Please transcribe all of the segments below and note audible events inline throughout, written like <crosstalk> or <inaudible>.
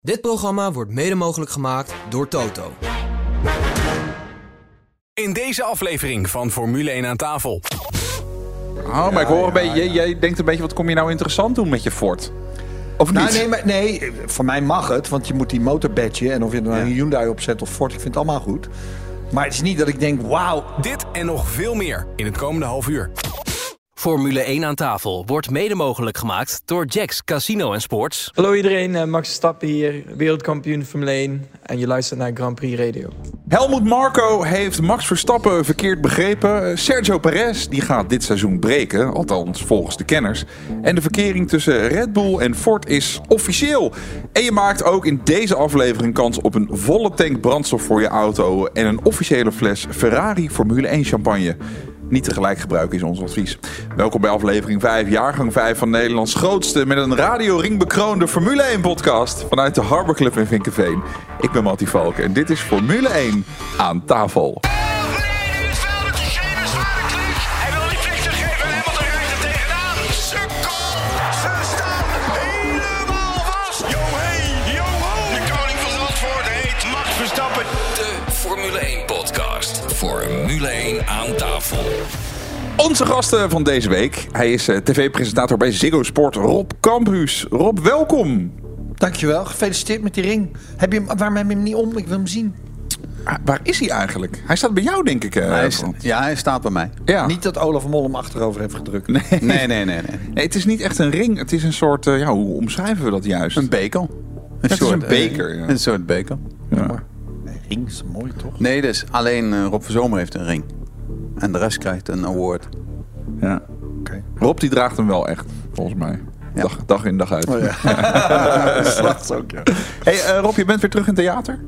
Dit programma wordt mede mogelijk gemaakt door Toto. In deze aflevering van Formule 1 aan tafel. Oh, maar ik hoor een beetje, jij, jij denkt een beetje, wat kom je nou interessant doen met je Ford? Of niet? Nou, nee, maar, nee, voor mij mag het, want je moet die motorbadge en of je er nou een Hyundai op zet of Ford, ik vind het allemaal goed. Maar het is niet dat ik denk, wauw, Dit en nog veel meer in het komende half uur. Formule 1 aan tafel wordt mede mogelijk gemaakt door Jacks Casino en Sports. Hallo iedereen, eh, Max Verstappen hier, wereldkampioen Formule 1 en je luistert naar Grand Prix Radio. Helmut Marco heeft Max Verstappen verkeerd begrepen. Sergio Perez die gaat dit seizoen breken, althans volgens de kenners. En de verkering tussen Red Bull en Ford is officieel. En je maakt ook in deze aflevering kans op een volle tank brandstof voor je auto en een officiële fles Ferrari Formule 1 champagne. Niet tegelijk gebruiken is ons advies. Welkom bij aflevering 5, jaargang 5 van Nederlands grootste met een radioring bekroonde Formule 1 podcast vanuit de Harbor Club in Vinkenveen. Ik ben Mattie Valken en dit is Formule 1 aan tafel. Verleden is wel dat diegene zwaar klikt. Hij wil die flik geven en Hamilton rijdt er tegenaan. Sukkel, ze staan helemaal vast. Yo hey, yo ho. De koning van Zandvoort heet Max Verstappen. De Formule 1 podcast. Formule 1 aan tafel. Onze gasten van deze week. Hij is eh, tv-presentator bij Ziggo Sport, Rob Campus. Rob, welkom. dankjewel, gefeliciteerd met die ring. Heb je hem, waarom heb je hem niet om? Ik wil hem zien. Ah, waar is hij eigenlijk? Hij staat bij jou, denk ik. eh, Hij is- ja, hij staat bij mij. ja. Niet dat Olaf Mol hem achterover heeft gedrukt. Nee. Nee, nee, nee. nee. Nee, het is niet echt een ring. Het is een soort, eh, ja, hoe omschrijven we dat juist? Een beker. Een is een beker, eh, ja. Een soort beker. Ja. Ring is mooi toch? Nee, dus alleen eh, Rob Verzomer heeft een ring. En de rest krijgt een award. Ja. Oké. Rob die draagt hem wel echt, volgens mij. Ja. Dag, dag in, dag uit. Oh, <laughs> <laughs> Slacht ook, ja. Hey, eh, Rob, je bent weer terug in theater?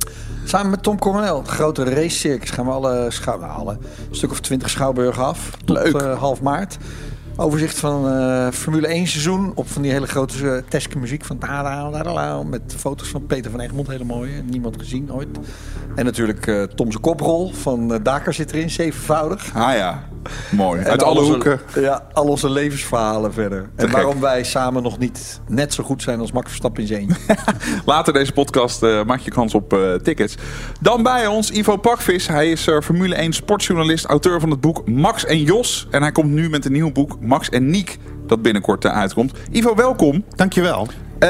Samen met Tom Coronel, de grote racecircus, gaan we alle, schou nou, alle een stuk of twintig schouwburgen af. Tot Leuk. eh, half maart. Overzicht van eh, Formule 1 seizoen op van die hele grote uh, Teske muziek van tada, met foto's van Peter van Egmond, hele mooie, niemand gezien ooit. En natuurlijk eh Tom koprol van Dakar zit erin, zevenvoudig. Ah ja, <laughs> mooi. En Uit al alle onze- hoeken. Ja, al onze levensverhalen verder. En gek. waarom wij samen nog niet net zo goed zijn als Max Verstappen in zijn. <laughs> Later deze podcast eh, maak je kans op eh, tickets. Dan bij ons Ivo Pakvis. Hij is eh, Formule 1 sportjournalist, auteur van het boek Max en Jos. En hij komt nu met een nieuw boek Max en Niek, dat binnenkort uitkomt. Ivo, welkom. Dankjewel. Eh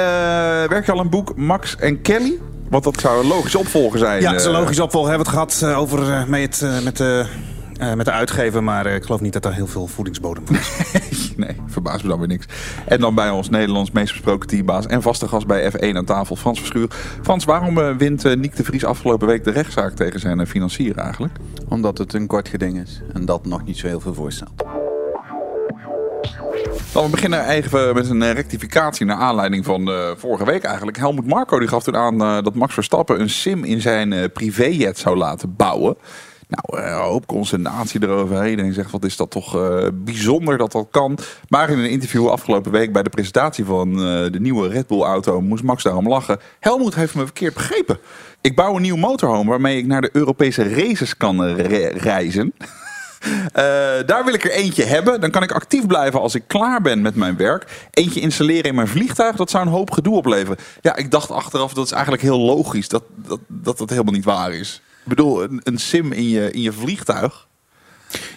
werk je al aan een boek Max en Kelly? Want dat zou een logische opvolger zijn. Ja, het is een eh. logisch opvolger. Hebben we het gehad eh, over eh, met, eh, met, eh, met de uitgever. Maar eh, ik geloof niet dat er heel veel voedingsbodem voor is. <laughs> Nee, verbaast me dan weer niks. En dan bij ons Nederlands meest besproken teambaas en vaste gast bij F1 aan tafel, Frans Verschuur. Frans, waarom eh, wint Niek de Vries afgelopen week de rechtszaak tegen zijn financier eigenlijk? Omdat het een kort geding is. En dat nog niet zo heel veel voorstelt. Dan we beginnen even met een rectificatie naar aanleiding van vorige week eigenlijk. Helmut Marco die gaf toen aan dat Max Verstappen een sim in zijn privéjet zou laten bouwen. Nou, eh, een hoop consternatie eroverheen. En zegt, wat is dat toch eh, bijzonder dat dat kan. Maar in een interview afgelopen week bij de presentatie van eh, de nieuwe Red Bull auto moest Max daarom lachen. Helmut heeft me verkeerd begrepen. Ik bouw een nieuw motorhome waarmee ik naar de Europese races kan re- reizen. <laughs> Daar wil ik er eentje hebben. Dan kan ik actief blijven als ik klaar ben met mijn werk. Eentje installeren in mijn vliegtuig, dat zou een hoop gedoe opleveren. Ja, ik dacht achteraf, dat is eigenlijk heel logisch dat dat, dat, dat helemaal niet waar is. Ik bedoel, een, een sim in je, in je vliegtuig.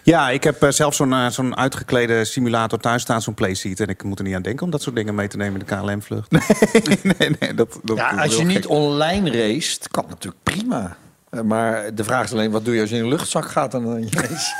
ja, ik heb eh, zelf zo'n eh, zo'n uitgeklede simulator thuis staan, zo'n playseat. En ik moet er niet aan denken om dat soort dingen mee te nemen in de KLM-vlucht. <laughs> nee, nee, dat, dat Ja, als je niet gek. online race, kan natuurlijk prima. Eh, Maar de vraag is alleen, wat doe je als je in een luchtzak gaat en dan je race?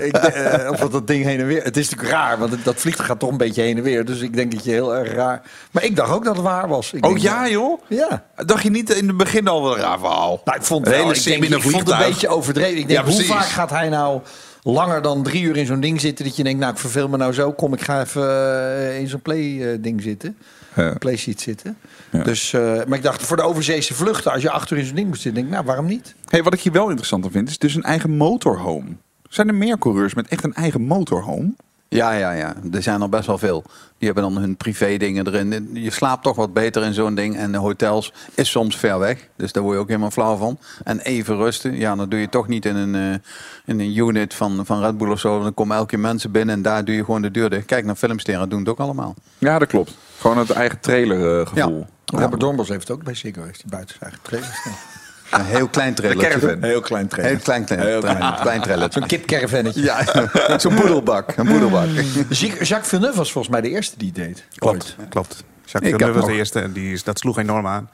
<laughs> ik, eh, of dat dat ding heen en weer... Het is natuurlijk raar, want het- dat vliegtuig gaat toch een beetje heen en weer. Dus ik denk dat je heel erg raar... Maar ik dacht ook dat het waar was. Ik Oh denk, ja, joh? Ja. Dacht je niet in het begin al wel een raar verhaal? Nou, ik vond het hele ik, denk, ik vond het een beetje overdreven. Ik denk, Ja, hoe vaak gaat hij nou langer dan drie uur in zo'n ding zitten... dat je denkt, nou, ik verveel me nou zo. Kom, ik ga even eh, in zo'n play-ding zitten. Ja. Playseat zitten. Ja. Dus, eh, maar ik dacht, voor de overzeese vluchten... als je achter in zo'n ding moet zitten... denk ik, nou, waarom niet? Hey, wat ik hier wel interessant aan vind, is dus een eigen motorhome. Zijn er meer coureurs met echt een eigen motorhome? Ja, ja, ja. Er zijn er best wel veel. Die hebben dan hun privé dingen erin. Je slaapt toch wat beter in zo'n ding. En de hotels is soms ver weg. Dus daar word je ook helemaal flauw van. En even rusten. Ja, dan doe je toch niet in een, eh, in een unit van, van Red Bull of zo. Dan komen elke keer mensen binnen en daar doe je gewoon de deur dicht. Kijk naar filmsterren, doen het ook allemaal. Ja, dat klopt. Gewoon het eigen trailer eh, gevoel. Robert Dornbos heeft het ook bij Ziggo, heeft hij buiten zijn eigen trailers staan. <laughs> Een heel klein trailer. caravan. Heel klein trailer. Heel klein trailer. Klein. Zo'n kipcaravannetje. Ja, <laughs> zo'n boedelbak. Een boedelbak. Jacques Villeneuve was volgens mij de eerste die het deed. Klopt, klopt. Jacques Villeneuve was de eerste en die is, dat sloeg enorm aan.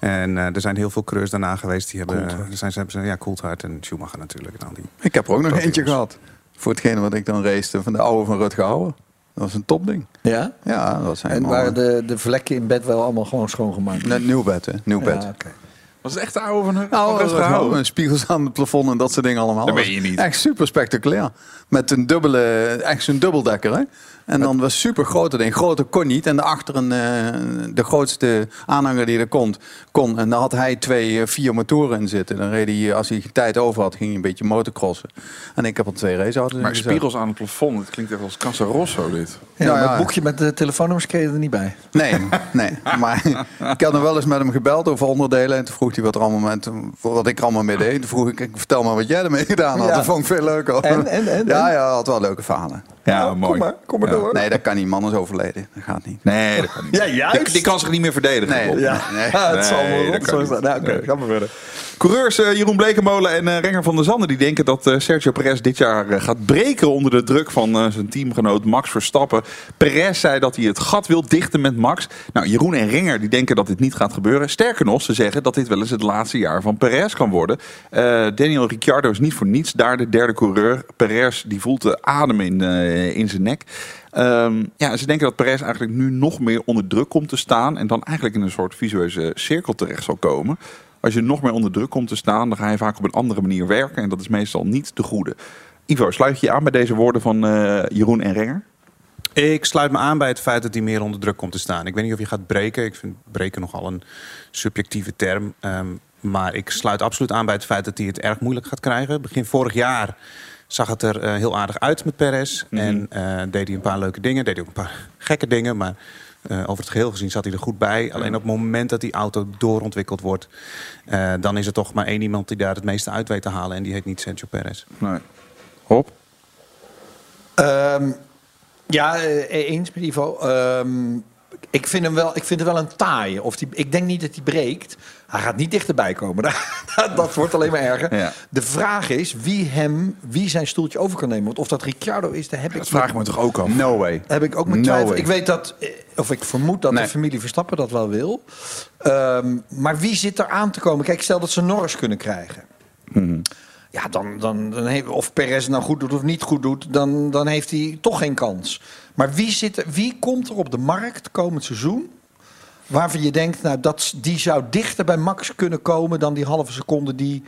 En eh, er zijn heel veel coureurs daarna geweest. Die hebben, er zijn, ze hebben, ze- ja, Coulthard en Schumacher natuurlijk. En al die. Ik heb er ook nog eentje gehad. Voor hetgene wat ik dan race van de oude van Rutger Hauer. Dat was een topding. Ja? Ja, dat zijn En waren de, de vlekken in bed wel allemaal gewoon schoongemaakt? Net nieuw bed, hè? Nieuw bed. Ja, oké. Was het echt de oude van hun? Nou? Hauer, spiegels aan het plafond en dat soort dingen allemaal. Dat meen je niet. Echt super spectaculair. Met een dubbele, echt zo'n dubbeldekker, hè? En dan was super grote ding. Groter kon niet. En daarachter een, eh, de grootste aanhanger die er komt, kon. En daar had hij twee, eh, vier motoren in zitten. Dan reed hij, als hij tijd over had, ging hij een beetje motocrossen. En ik heb al twee raceauto's Maar gezet. spiegels aan het plafond, het klinkt echt als Casa Rosso dit. Ja, Nou maar ja. het boekje met de telefoonnummers kreeg je er niet bij. Nee, nee. Maar <laughs> ik had nog wel eens met hem gebeld over onderdelen. En toen vroeg hij wat, er allemaal met, wat ik er allemaal mee deed. Toen vroeg ik, ik, vertel maar wat jij ermee gedaan had. Ja. Dat vond ik veel leuker. En, en, en, Ja, ja, had wel leuke verhalen. Ja, mooi. Kom maar, kom maar Ja. door. Nee, dat kan niet. Man is overleden. Dat gaat niet. Nee, dat kan niet. Ja, juist. Die, die kan zich niet meer verdedigen. Nee, ja. nee. <laughs> Ja, het zal wel dat rot kan zo niet. zijn. Nou, oké, Nee. gaan we verder. Coureurs eh, Jeroen Blekemolen en eh, Renger van der Zanden die denken dat eh, Sergio Perez dit jaar gaat breken onder de druk van zijn teamgenoot Max Verstappen. Perez zei dat hij het gat wil dichten met Max. Nou, Jeroen en Renger die denken dat dit niet gaat gebeuren. Sterker nog, ze zeggen dat dit wel eens het laatste jaar van Perez kan worden. Daniel Ricciardo is niet voor niets daar de derde coureur. Perez die voelt de adem in, in zijn nek. Ehm, ja, ze denken dat Perez eigenlijk nu nog meer onder druk komt te staan. En dan eigenlijk in een soort visueuze cirkel terecht zal komen. Als je nog meer onder druk komt te staan, dan ga je vaak op een andere manier werken. En dat is meestal niet de goede. Ivo, sluit je je aan bij deze woorden van eh, Jeroen en Renger? Ik sluit me aan bij het feit dat hij meer onder druk komt te staan. Ik weet niet of je gaat breken. Ik vind breken nogal een subjectieve term. Ehm, maar ik sluit absoluut aan bij het feit dat hij het erg moeilijk gaat krijgen. Begin vorig jaar zag het er eh, heel aardig uit met Perez. En eh, deed hij een paar leuke dingen. Deed hij ook een paar <laughs> gekke dingen. Maar eh, over het geheel gezien zat hij er goed bij. Alleen op het moment dat die auto doorontwikkeld wordt... eh, dan is er toch maar één iemand die daar het meeste uit weet te halen. En die heet niet Sergio Perez. Nee. Hop. Ehm, ja, eh, eens met Ivo. Ehm, ik vind hem wel, ik vind hem wel een taaie. Of die, ik denk niet dat hij breekt. Hij gaat niet dichterbij komen. <laughs> dat, <laughs> dat wordt alleen maar erger. Ja. De vraag is wie hem, wie zijn stoeltje over kan nemen. Want of dat Ricciardo is, daar heb ik Dat vraag ik me toch ook af. No way. heb ik ook mijn No twijfel. way. Ik weet dat, eh, of ik vermoed dat Nee. de familie Verstappen dat wel wil. Ehm, maar wie zit er aan te komen? Kijk, stel dat ze Norris kunnen krijgen. Ja, dan, dan, dan heeft, of Perez nou goed doet of niet goed doet, dan, dan heeft hij toch geen kans. Maar wie, zit er, wie komt er op de markt komend seizoen? Waarvan je denkt, nou, dat, die zou dichter bij Max kunnen komen dan die halve seconde die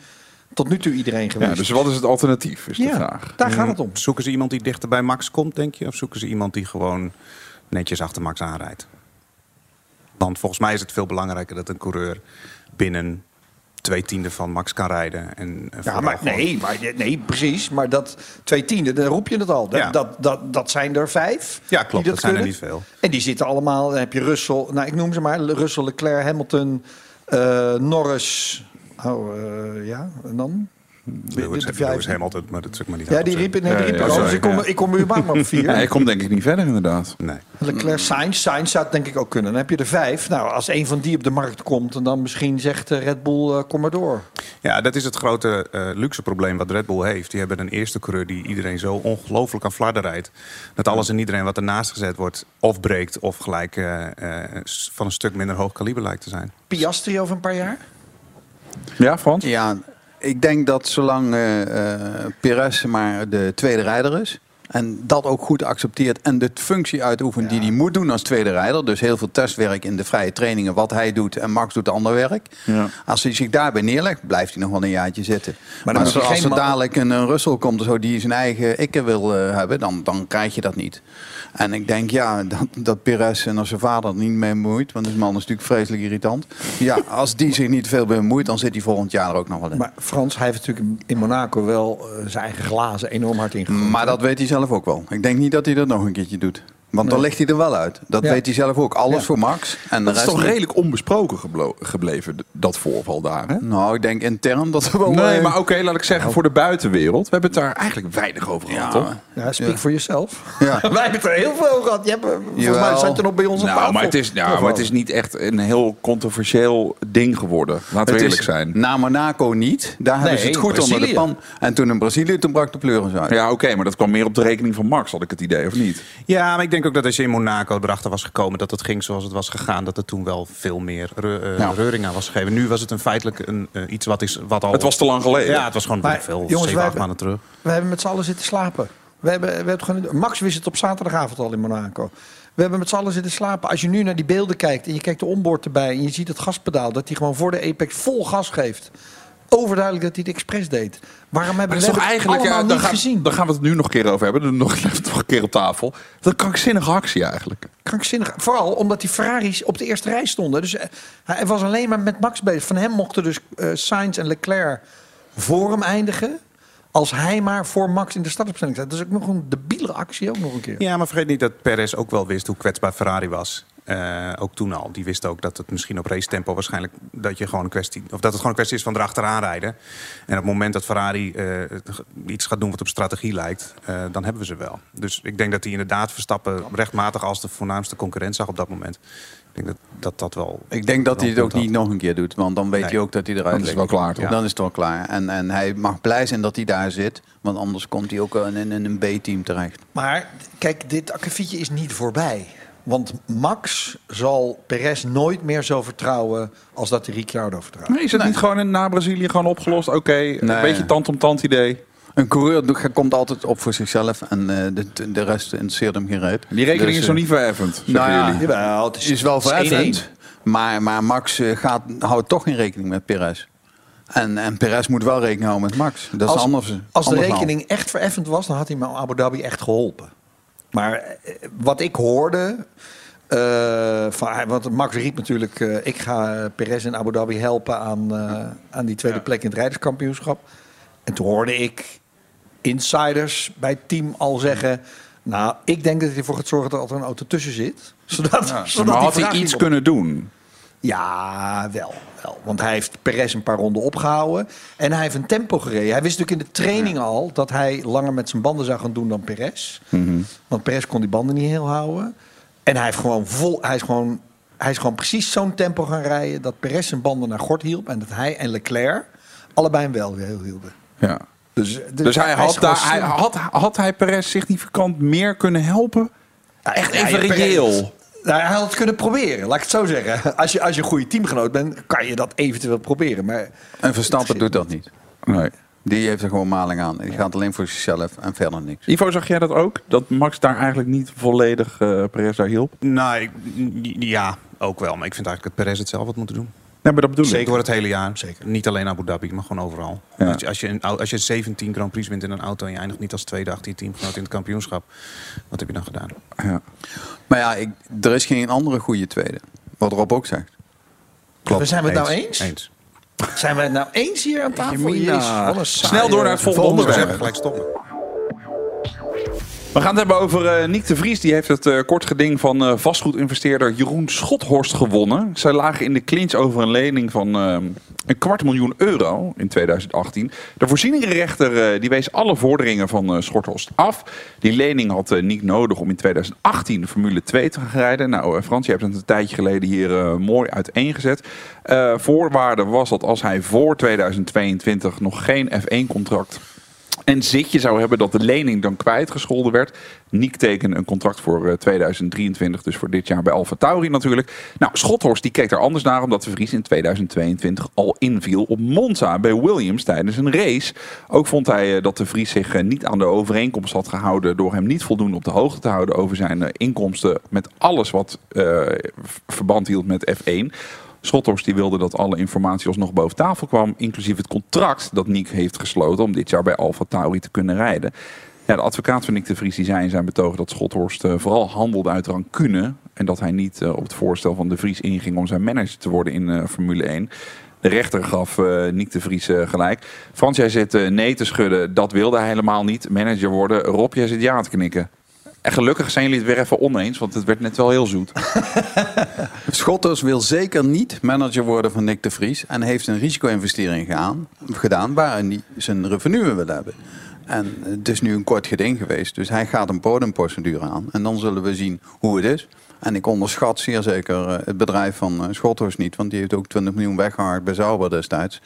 tot nu toe iedereen geweest Ja, dus wat is het alternatief, is de Ja, vraag. daar gaat het om. Zoeken ze iemand die dichter bij Max komt, denk je? Of zoeken ze iemand die gewoon netjes achter Max aanrijdt? Want volgens mij is het veel belangrijker dat een coureur binnen twee tienden van Max kan rijden. En, en Ja, maar gewoon- nee, maar, nee, precies. Maar dat twee tienden, dan roep je het al. Dat, Ja. dat, dat, dat zijn er vijf. Ja, klopt, dat zijn er niet veel. En die zitten allemaal, dan heb je Russell, nou ik noem ze maar, Russell, Leclerc, Hamilton, eh, Norris. Oh, eh, ja, en dan? Lewis, Lewis vijf. Hamilton, maar dat is ook maar niet Ja, die riep, nee, die riep Ja, ja. Dus ik kom, ja. ik kom überhaupt maar op vier. <laughs> Ja, ik kom denk ik niet verder inderdaad. Nee. Leclerc, Sainz, Sainz zou het denk ik ook kunnen. Dan heb je er vijf. Nou, als een van die op de markt komt, en dan misschien zegt Red Bull, eh, kom maar door. Ja, dat is het grote eh, luxe probleem wat Red Bull heeft. Die hebben een eerste coureur die iedereen zo ongelooflijk aan flarden rijdt. Dat alles en iedereen wat ernaast gezet wordt, of breekt, of gelijk eh, eh, van een stuk minder hoog kaliber lijkt te zijn. Piastri over een paar jaar? Ja, Frans? Ja, ik denk dat zolang eh, Perez maar de tweede rijder is. En dat ook goed accepteert. En de functie uitoefent die hij moet doen als tweede rijder. Dus heel veel testwerk in de vrije trainingen. Wat hij doet en Max doet ander werk. Ja. Als hij zich daarbij neerlegt, blijft hij nog wel een jaartje zitten. Maar, als er dadelijk een, een Russell komt zo, die zijn eigen ikke wil eh, hebben. Dan, dan krijg je dat niet. En ik denk ja, dat, dat Perez en als zijn vader er niet mee bemoeit. Want die man is natuurlijk vreselijk irritant. Ja, als die zich niet veel bemoeit, dan zit hij volgend jaar er ook nog wel in. Maar Frans, hij heeft natuurlijk in Monaco wel eh, zijn eigen glazen enorm hard ingegooid. Maar dat weet hij zelf ook wel. Ik denk niet dat hij dat nog een keertje doet. Want dan Nee. ligt hij er wel uit. Dat Ja. weet hij zelf ook. Alles Ja. voor Max. En de Dat is toch niet. redelijk onbesproken gebleven, dat voorval daar, hè? Nou, ik denk intern dat er wel... Nee, eh, maar oké, laat ik zeggen, voor de buitenwereld. We hebben het daar eigenlijk weinig over gehad, toch? Ja, speak for yourself. Ja. <laughs> Wij hebben het er heel veel over gehad. Je hebt, eh, volgens mij zat je nog bij ons Nou, maar het, is, ja, maar het is niet echt een heel controversieel ding geworden. Laten we eerlijk zijn. Na Monaco niet. Daar hebben ze het goed onder de Brazilië. pan. En toen in Brazilië, toen brak de pleuris uit. Ja, oké, maar dat kwam meer op de rekening van Max, had ik het idee, of niet? Ja, maar ik denk ook dat als je in Monaco erachter was gekomen dat het ging zoals het was gegaan, dat er toen wel veel meer re- eh, reuring aan was gegeven. Nu was het een feitelijk een, eh, iets wat, is, wat al. Het was te lang geleden. Ja, het was gewoon Maar, veel, jongens, zeven, acht maanden terug. We hebben met z'n allen zitten slapen. We hebben, we hebben gewoon, Max wist het op zaterdagavond al in Monaco. We hebben met z'n allen zitten slapen. Als je nu naar die beelden kijkt en je kijkt de onboard erbij... en je ziet het gaspedaal, dat hij gewoon voor de Apex vol gas geeft. Overduidelijk dat hij het expres deed. Waarom hebben we toch het eigenlijk, allemaal ja, dan, niet gaan, gezien? dan gaan we het nu nog een keer over hebben. Dan nog <laughs> even nog een keer op tafel. Dat kan krankzinnige actie eigenlijk. Krankzinnig. Vooral omdat die Ferraris op de eerste rij stonden. Dus eh, hij was alleen maar met Max bezig. Van hem mochten dus eh Sainz en Leclerc voor hem eindigen. Als hij maar voor Max in de startopstelling staat. Dat is ook nog een debiele actie ook nog een keer. Ja, maar vergeet niet dat Perez ook wel wist hoe kwetsbaar Ferrari was. Eh, ook toen al. Die wist ook dat het misschien op race tempo waarschijnlijk dat je gewoon een kwestie. Of dat het gewoon een kwestie is van erachteraan rijden. En op het moment dat Ferrari eh, iets gaat doen wat op strategie lijkt, eh, dan hebben we ze wel. Dus ik denk dat hij inderdaad Verstappen rechtmatig als de voornaamste concurrent zag op dat moment. Ik denk dat dat, dat wel. Ik denk dat hij het ook niet nog een keer doet. Want dan weet Nee. hij ook dat hij eruit Dan is het wel klaar, toch? Dan is het wel klaar. En, en hij mag blij zijn dat hij daar zit. Want anders komt hij ook in, in een B-team terecht. Maar kijk, dit akkefietje is niet voorbij. Want Max zal Perez nooit meer zo vertrouwen als dat hij Ricciardo vertrouwt. Nee, is het niet gewoon in, na Brazilië gewoon opgelost? Oké, een Nee. beetje tand-om-tand idee. Een coureur komt altijd op voor zichzelf. En eh, de, de rest interesseert hem geen reet. Die rekening Dus, is eh, nog niet verheffend, nou ja, jullie. Jawel, het is, is wel het is 1-1. verheffend. Maar, maar Max eh, gaat, houdt toch geen rekening met Perez. En, en Perez moet wel rekening houden met Max. Dat is als, anders. als de anders nou. rekening echt vereffend was, dan had hij me Abu Dhabi echt geholpen. Maar eh, wat ik hoorde. eh, van, want Max riep natuurlijk: eh, ik ga Perez en Abu Dhabi helpen aan, aan die tweede plek in het rijderskampioenschap. En toen hoorde ik insiders bij het team al zeggen. Nou, ik denk dat hij ervoor gaat zorgen dat er een auto tussen zit. <laughs> Zodat, Ja, zodat maar die had hij iets kunnen doen? Ja, wel, wel. Want hij heeft Perez een paar ronden opgehouden. En hij heeft een tempo gereden. Hij wist natuurlijk in de training al dat hij langer met zijn banden zou gaan doen dan Perez. Want Perez kon die banden niet heel houden. En hij, heeft gewoon vol, hij, is gewoon, hij is gewoon precies zo'n tempo gaan rijden... dat Perez zijn banden naar gort hielp... en dat hij en Leclerc allebei hem wel heel hielden. Ja. Dus, Dus hij is had, gewoon daar, hij, had, had hij Perez significant meer kunnen helpen? Echt even ja, reëel. Nou, hij had het kunnen proberen, laat ik het zo zeggen. Als je, als je een goede teamgenoot bent, kan je dat eventueel proberen. Maar En Verstappen doet dat niet. Nee. Die heeft er gewoon maling aan. Die gaat alleen voor zichzelf en verder niks. Ivo, zag jij dat ook? Dat Max daar eigenlijk niet volledig eh Perez daar hielp? Nou, ik- ja, ook wel. Maar ik vind eigenlijk dat Perez het zelf had moeten doen. Nee, maar dat bedoel Zeker ik. door het hele jaar. Zeker. Niet alleen Abu Dhabi, maar gewoon overal. Ja. Als, je, als, je een, als je 17 Grand Prix wint in een auto en je eindigt niet als tweede achter je teamgenoot in het kampioenschap, wat heb je dan gedaan? Ja. Maar ja, ik, er is geen andere goede tweede. Wat Rob ook zegt. We zijn we het nou eens? Eens. Zijn we het nou eens hier aan tafel? Jemina. Jezus, Snel door naar het volgende We onderwerp. gelijk stoppen. We gaan het hebben over eh Niek de Vries. Die heeft het eh, kort geding van eh, vastgoedinvesteerder Jeroen Schothorst gewonnen. Zij lagen in de clinch over een lening van eh, een kwart miljoen euro in 2018. De voorzieningenrechter die wees alle vorderingen van Schothorst af. Die lening had Niek nodig om in 2018 Formule 2 te gaan rijden. Nou, Frans, je hebt het een tijdje geleden hier mooi uiteengezet. Voorwaarde was dat als hij voor 2022 nog geen F1-contract en zitje zou hebben dat de lening dan kwijtgescholden werd. Niek tekende een contract voor eh, 2023, dus voor dit jaar bij Alfa Tauri natuurlijk. Nou, Schothorst die keek daar anders naar, omdat de Vries in 2022 al inviel op Monza bij Williams tijdens een race. Ook vond hij eh, dat de Vries zich eh, niet aan de overeenkomst had gehouden door hem niet voldoende op de hoogte te houden over zijn eh, inkomsten met alles wat eh, verband hield met F1. Schothorst die wilde dat alle informatie alsnog boven tafel kwam, inclusief het contract dat Nick heeft gesloten om dit jaar bij Alfa Tauri te kunnen rijden. Ja, de advocaat van Nick de Vries die zei in zijn betoog dat Schothorst eh, vooral handelde uit rancune en dat hij niet eh, op het voorstel van de Vries inging om zijn manager te worden in eh, Formule 1. De rechter gaf Nick de Vries gelijk. Frans, jij zit nee te schudden. Dat wilde hij helemaal niet. Manager worden. Rob, jij zit ja te knikken. En gelukkig zijn jullie het weer even oneens, want het werd net wel heel zoet. <laughs> Schotters wil zeker niet manager worden van Nick de Vries. En heeft een risico-investering gedaan, waarin hij zijn revenue wil hebben. En het is nu een kort geding geweest. Dus hij gaat een bodemprocedure aan. En dan zullen we zien hoe het is. En ik onderschat zeer zeker eh, het bedrijf van eh, Schotters niet. Want die heeft ook 20 miljoen weggehaald bij Sauber destijds.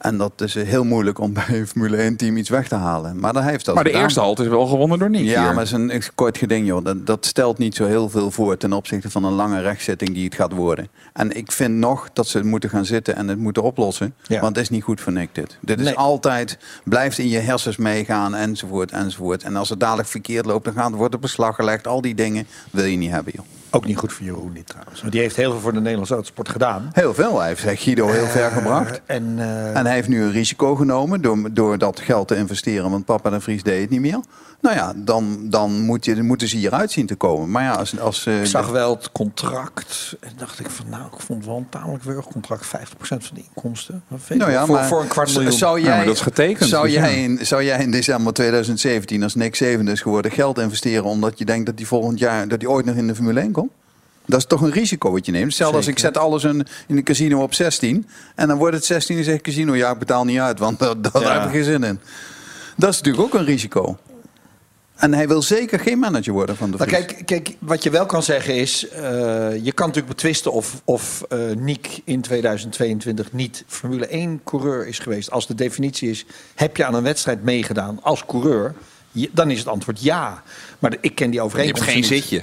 En dat is heel moeilijk om bij een Formule 1 team iets weg te halen. Maar hij heeft dat Maar de gedaan. eerste halte is wel gewonnen door Nick Ja, hier. maar het is een kort geding, joh. Dat, dat stelt niet zo heel veel voor ten opzichte van een lange rechtszitting die het gaat worden. En ik vind nog dat ze moeten gaan zitten en het moeten oplossen. Ja. Want het is niet goed voor Nick dit. Dit is altijd, blijft in je hersens meegaan enzovoort enzovoort. En als het dadelijk verkeerd loopt, dan gaat, wordt het beslag gelegd. Al die dingen wil je niet hebben, joh. Ook niet goed voor Jeroen niet trouwens. Want die heeft heel veel voor de Nederlandse autosport gedaan. Heel veel. Hij heeft Guido heel ver gebracht. Eh, en, eh, En hij heeft nu een risico genomen door, door dat geld te investeren. Want papa de Vries deed het niet meer. Nou ja, dan, dan moet je, moeten ze hieruit zien te komen. Maar ja, als, als eh, ik zag wel het contract. En dacht ik van nou, ik vond het wel een tamelijk wurg contract. 50% van de inkomsten. Nou ja, voor, maar voor een kwart miljoen. Zou Ja, jij, maar dat is getekend, Zou, dus jij ja. in, zou jij in december 2017, als Nick zevende is geworden, geld investeren omdat je denkt dat hij volgend jaar dat hij ooit nog in de Formule 1 komt? Dat is toch een risico wat je neemt. Hetzelfde als ik zet alles in, in een casino op 16 en dan wordt het 16 en zegt casino ja ik betaal niet uit, want <laughs> daar, daar Ja. heb ik geen zin in. Dat is natuurlijk ook een risico. En hij wil zeker geen manager worden van de Nou, Vries. kijk, kijk, wat je wel kan zeggen is... eh, je kan natuurlijk betwisten of, of eh Nick in 2022 niet Formule 1-coureur is geweest. Als de definitie is, heb je aan een wedstrijd meegedaan als coureur... je- dan is het antwoord ja. Maar de- ik ken die je hebt overeenkomst geen niet. zitje.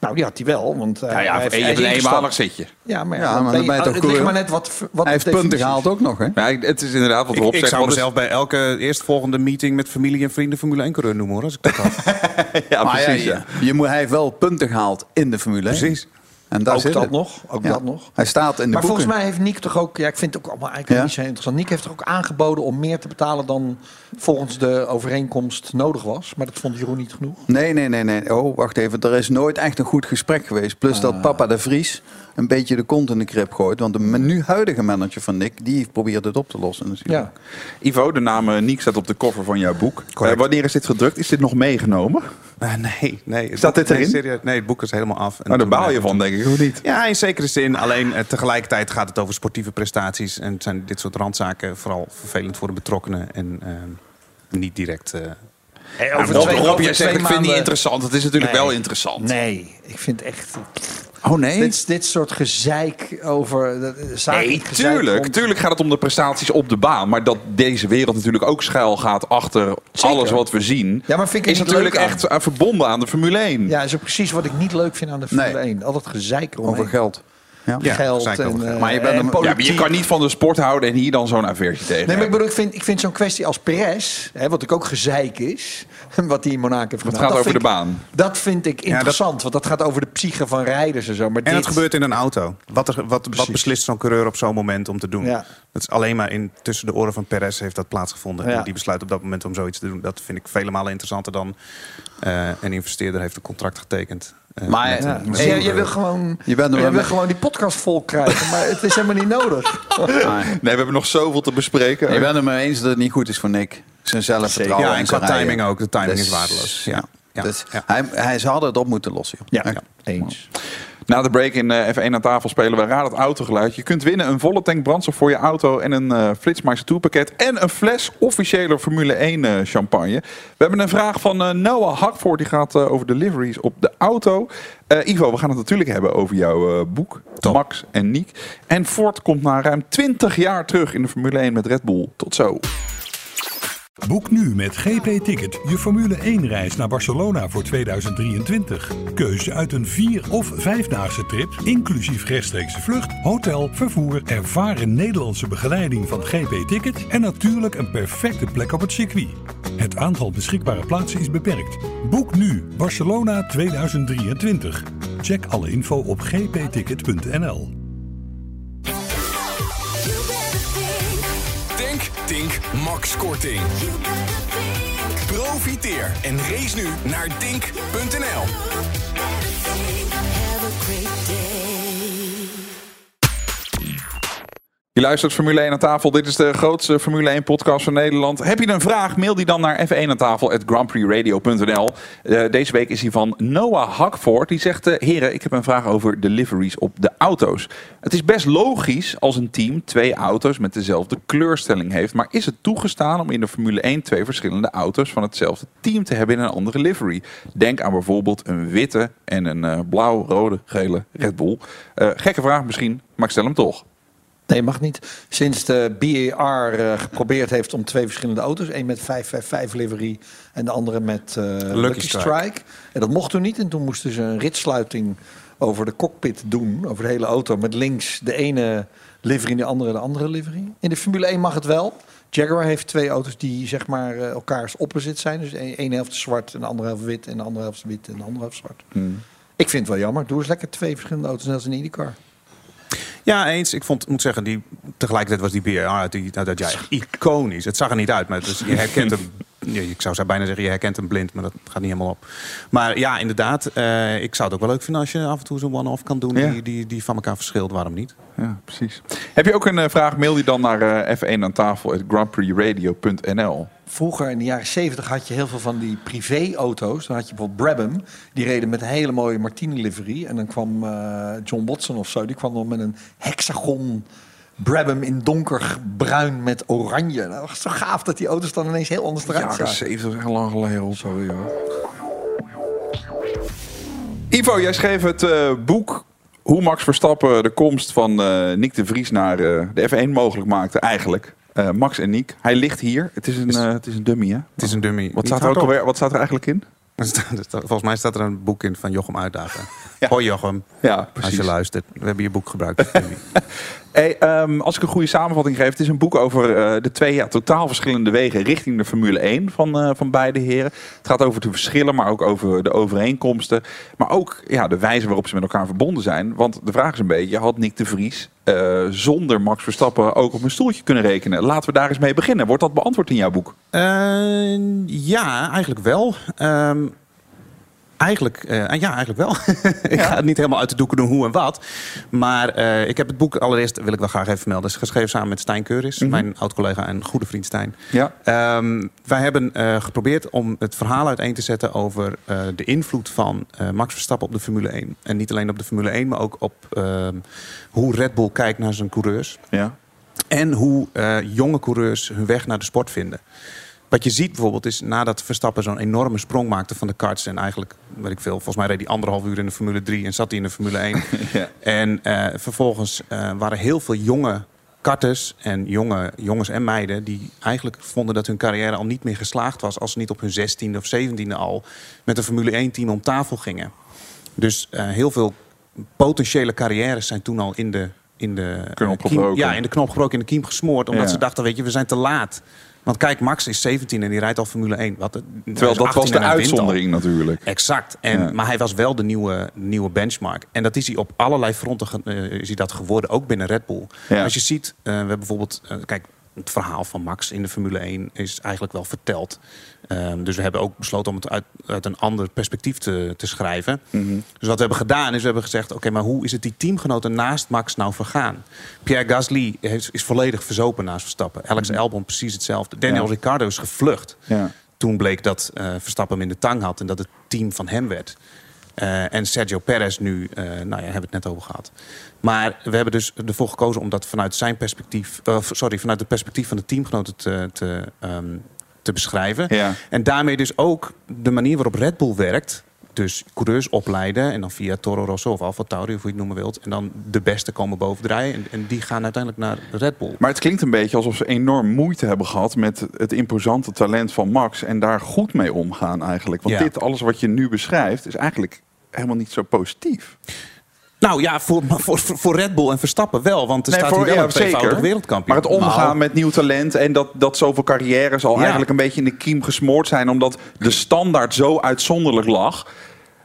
Nou, die had hij wel. Want, eh, Nou ja, hij heeft- je hebt een eenmalig zitje. Ja, maar, Ja, ja, maar dan ben je toch het ligt coureur? maar net wat, wat hij heeft punten gehaald ook nog, hè? Ja, ik- het is inderdaad wat Ik, Rob ik zegt. zou wat is- mezelf bij elke eerstvolgende meeting met familie en vrienden Formule 1 coureur noemen hoor. Als ik dat had. <laughs> Ja, Maar ja, precies. je, ja. je moet, hij heeft wel punten gehaald in de Formule 1. Precies. En daar Ook zit dat het. nog, ook Ja. dat nog. Hij staat in de Maar boeken. volgens mij heeft Nick toch ook... Ja, ik vind het ook allemaal eigenlijk Ja? niet zo interessant. Nick heeft toch ook aangeboden om meer te betalen dan volgens de overeenkomst nodig was. Maar dat vond Jeroen niet genoeg. Nee, nee, nee, nee. Oh, wacht even. Er is nooit echt een goed gesprek geweest. Plus Ah. dat papa de Vries een beetje de kont in de krip gooit. Want de nu huidige manager van Nick, die probeert het op te lossen natuurlijk. Ja. Ivo, de naam eh, Niek staat op de cover van jouw boek. Eh, wanneer is dit gedrukt? Is dit nog meegenomen? Eh, nee, nee. Het Staat boek- dit nee, erin? serieus, nee, het boek is helemaal af. En Nou, daar baal je van, denk ik, of niet? Ja, in zekere zin. Alleen tegelijkertijd gaat het over sportieve prestaties. En zijn dit soort randzaken vooral vervelend voor de betrokkenen. En niet direct... eh, Hey, Rob, twee- Rob, over jij twee zegt, ik vind het niet interessant. Het is natuurlijk Nee. wel interessant. Nee, ik vind echt... Oh nee? Dit, dit soort gezeik over... zakelijk Nee, tuurlijk. rond- Tuurlijk gaat het om de prestaties op de baan. Maar dat deze wereld natuurlijk ook schuil gaat achter Zeker. alles wat we zien... Ja, maar vind ik is het natuurlijk leuk aan. echt eh, verbonden aan de Formule 1. Ja, is ook precies wat ik niet leuk vind aan de Formule Nee. 1. Al dat gezeik eromheen. Over geld. Ja. Ja, geld en, geld. eh, Maar je bent en een- Ja, maar je kan niet van de sport houden en hier dan zo'n affairtje tegen. Nee, maar ik bedoel, ik vind, ik vind zo'n kwestie als Perez, hè, wat ik ook gezeik is, <laughs> wat die in Monaco heeft Het gedaan. gaat dat over de ik- baan. Dat vind ik dat- interessant, want dat gaat over de psyche van rijders en zo. Maar En dit, het gebeurt in een auto. Wat, er, wat, wat beslist zo'n coureur op zo'n moment om te doen? Ja. Dat is alleen maar in, tussen de oren van Perez heeft dat plaatsgevonden. Ja. En die besluit op dat moment om zoiets te doen. Dat vind ik vele malen interessanter dan eh, een investeerder heeft een contract getekend. eh, Maar, met, ja, een- Dus met een jij wil gewoon, Je bent er wel wil gewoon die podcast vol krijgen, maar het is helemaal niet nodig. <laughs> Nee, we hebben nog zoveel te bespreken. Ik ben het mee eens dat het niet goed is voor Nick. Zijn zelfvertrouwen Ja, en qua timing ook. De timing Dus, is waardeloos. Ja. Ja. Dus Ja. Hij, hij ze hadden het op moeten lossen. Ja, eens. Na de break in eh, F1 aan tafel spelen we Raad het Autogeluid. Je kunt winnen een volle tank brandstof voor je auto en een eh Flitsmeister tourpakket en een fles officiële Formule 1 eh, champagne. We hebben een vraag van eh, Noah Hartvoort, die gaat over deliveries op de auto. Eh, Ivo, we gaan het natuurlijk hebben over jouw eh, boek, Max en Niek. En Ford komt na ruim 20 jaar terug in de Formule 1 met Red Bull. Tot zo. Boek nu met GP Ticket je Formule 1 reis naar Barcelona voor 2023. Keuze uit een vier- of vijfdaagse trip, inclusief rechtstreekse vlucht, hotel, vervoer, ervaren Nederlandse begeleiding van GP Ticket en natuurlijk een perfecte plek op het circuit. Het aantal beschikbare plaatsen is beperkt. Boek nu Barcelona 2023. Check alle info op gpticket.nl. Max Korting. Profiteer en race nu naar dink.nl. Je luistert Formule 1 aan tafel. Dit is de grootste Formule 1 podcast van Nederland. Heb je een vraag? Mail die dan naar f1 aan tafel. Eh, deze week is die van Noah Hakvoort. Die zegt, eh, heren, ik heb een vraag over de liveries op de auto's. Het is best logisch als een team twee auto's met dezelfde kleurstelling heeft. Maar is het toegestaan om in de Formule 1 twee verschillende auto's van hetzelfde team te hebben in een andere livery? Denk aan bijvoorbeeld een witte en een eh, blauw, rode, gele Red Bull. Gekke vraag misschien, maar ik stel hem toch. Nee, mag niet. Sinds de BAR eh, geprobeerd heeft om twee verschillende auto's, één met 555 livery en de andere met eh, Lucky, Strike. Strike. En dat mocht toen niet. En toen moesten ze een ritsluiting over de cockpit doen, over de hele auto, met links de ene livery en de andere de andere livery. In de Formule 1 mag het wel. Jaguar heeft twee auto's die zeg maar eh, elkaars opposite zijn. Dus de ene helft zwart en de andere helft wit en de andere helft wit en de andere helft zwart. Ik vind het wel jammer. Doe eens lekker twee verschillende auto's net als in IndyCar. Ja, eens. Ik vond, moet zeggen, die, tegelijkertijd was die BR die, uit dat echt iconisch. Het zag er niet uit, maar dus je herkent hem. <laughs> ja, Ik zou bijna zeggen, je herkent hem blind, maar dat gaat niet helemaal op. Maar ja, inderdaad, eh, ik zou het ook wel leuk vinden als je af en toe zo'n one-off kan doen Ja. die, die, die van elkaar verschilt. Waarom niet? Ja, precies. Heb je ook een eh, vraag? Mail die dan naar eh, f1 aan tafel grandprixradio.nl. Vroeger in de jaren 70 had je heel veel van die privéauto's. Dan had je bijvoorbeeld Brabham. Die reden met een hele mooie Martini livery. En dan kwam eh, John Watson of zo. Die kwam dan met een hexagon Brabham in donkerbruin met oranje. Nou, dat was zo gaaf dat die auto's dan ineens heel anders eruit zagen. 70 is echt lang geleden. Op. Sorry hoor. Ivo, jij schreef het eh, boek hoe Max Verstappen de komst van eh Nick de Vries naar eh, de F1 mogelijk maakte. Eigenlijk. Eh, Max en Nick. Hij ligt hier. Het is een, het is een dummy, hè? Het is een dummy. Wat staat, er ook hardop. alweer, wat staat er eigenlijk in? Volgens mij staat er een boek in van Jochem Uitdagen. Ja. Hoi Jochem, Ja, als precies. je luistert. We hebben je boek gebruikt. <laughs> Ehm, als ik een goede samenvatting geef, het is een boek over eh, de twee ja, totaal verschillende wegen richting de Formule 1 van, eh, van beide heren. Het gaat over de verschillen, maar ook over de overeenkomsten. Maar ook ja, de wijze waarop ze met elkaar verbonden zijn. Want de vraag is een beetje, had Nick de Vries eh, zonder Max Verstappen ook op een stoeltje kunnen rekenen? Laten we daar eens mee beginnen. Wordt dat beantwoord in jouw boek? Ja, eigenlijk wel. Ehm, eigenlijk, eh, ja, eigenlijk wel. <laughs> ik ga het niet helemaal uit de doeken doen hoe en wat. Maar eh, ik heb het boek allereerst, wil ik wel graag even vermelden, is geschreven samen met Stijn Keuris, mijn oud-collega en goede vriend Stijn. Ja. Ehm, wij hebben eh, geprobeerd om het verhaal uiteen te zetten over de invloed van Max Verstappen op de Formule 1. En niet alleen op de Formule 1, maar ook op ehm, hoe Red Bull kijkt naar zijn coureurs. Ja. En hoe jonge coureurs hun weg naar de sport vinden. Wat je ziet bijvoorbeeld is nadat Verstappen zo'n enorme sprong maakte van de karts. En eigenlijk, weet ik veel, volgens mij reed hij anderhalf uur in de Formule 3 en zat hij in de Formule 1. <laughs> Ja. En eh, vervolgens eh, waren heel veel jonge karters en jonge jongens en meiden... die eigenlijk vonden dat hun carrière al niet meer geslaagd was... als ze niet op hun 16e of 17e al met een Formule 1-team om tafel gingen. Dus eh, heel veel potentiële carrières zijn toen al in de, in de, Knop gebroken. ja, in de knop gebroken, in de kiem gesmoord. Omdat Ja. ze dachten, weet je, we zijn te laat. Want kijk, Max is 17 en die rijdt al Formule 1. Wat, Terwijl dat 18 was de uitzondering natuurlijk. Exact. En, Ja. Maar hij was wel de nieuwe, nieuwe benchmark. En dat is hij op allerlei fronten eh, is hij dat geworden, ook binnen Red Bull. Ja. Als je ziet, eh, we hebben bijvoorbeeld... eh, kijk, het verhaal van Max in de Formule 1 is eigenlijk wel verteld. Ehm, dus we hebben ook besloten om het uit, uit een ander perspectief te, te schrijven. Mhm. Dus wat we hebben gedaan is, we hebben gezegd... oké, maar hoe is het die teamgenoten naast Max nou vergaan? Pierre Gasly is, is volledig verzopen naast Verstappen. Alex Albon precies hetzelfde. Daniel. Ja. Ricciardo is gevlucht. Ja. Toen bleek dat eh, Verstappen hem in de tang had en dat het team van hem werd. Eh, en Sergio Perez nu, eh, nou ja, hebben we het net over gehad. Maar we hebben dus ervoor gekozen om dat vanuit zijn perspectief, sorry, vanuit het perspectief van de teamgenoten te, te, ehm, te beschrijven. Ja. En daarmee dus ook de manier waarop Red Bull werkt. Dus coureurs opleiden en dan via Toro Rosso of Alfa Tauri, of hoe je het noemen wilt. En dan de beste komen bovendrijven. En, en die gaan uiteindelijk naar Red Bull. Maar het klinkt een beetje alsof ze enorm moeite hebben gehad met het imposante talent van Max. En daar goed mee omgaan eigenlijk. Want Ja. dit, alles wat je nu beschrijft, is eigenlijk helemaal niet zo positief. Nou ja, voor, voor, voor Red Bull en Verstappen wel. Want er Nee, staat voor- hier wel een tweevoudig wereldkampioen. Maar het omgaan Nou, met nieuw talent en dat, dat zoveel carrières al Ja. eigenlijk een beetje in de kiem gesmoord zijn. Omdat de standaard zo uitzonderlijk lag.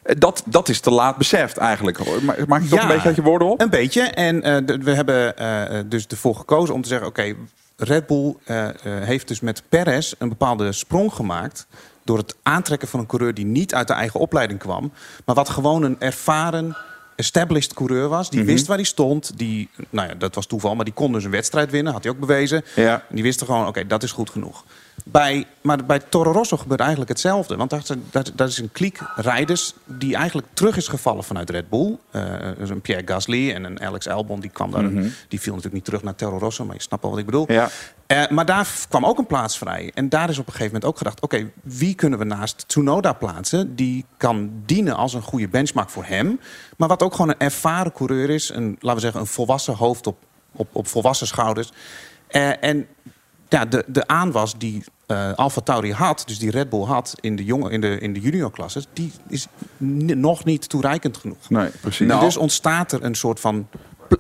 Eh, Dat, dat is te laat beseft eigenlijk. Ma- Maak je toch Ja. een beetje uit je woorden op? Een beetje. En eh, we hebben eh, dus ervoor gekozen om te zeggen... oké, Red Bull heeft dus met Perez een bepaalde sprong gemaakt... door het aantrekken van een coureur die niet uit de eigen opleiding kwam... maar wat gewoon een ervaren established coureur was. Die Mhm. wist waar hij stond. Die, nou ja, dat was toeval, maar die kon dus een wedstrijd winnen. Had hij ook bewezen. Ja. En die wisten gewoon, oké, dat is goed genoeg. Bij, maar bij Toro Rosso gebeurt eigenlijk hetzelfde. Want dat, is- dat, dat is een kliek rijders die eigenlijk terug is gevallen vanuit Red Bull. Eh, dus een Pierre Gasly en een Alex Albon. Die, kwam daar, Mhm. die viel natuurlijk niet terug naar Toro Rosso. Maar je snapt wel wat ik bedoel. Ja. Eh, maar daar kwam ook een plaats vrij. En daar is op een gegeven moment ook gedacht... oké, wie kunnen we naast Tsunoda plaatsen... die kan dienen als een goede benchmark voor hem... maar wat ook gewoon een ervaren coureur is... een, laten we zeggen, een volwassen hoofd op, op, op volwassen schouders. Eh, en ja, de, de aanwas die eh Alfa Tauri had... dus die Red Bull had in de, jonge, in de, in de juniorklasses... die is nog niet toereikend genoeg. Nee, precies. En dus ontstaat er een soort van,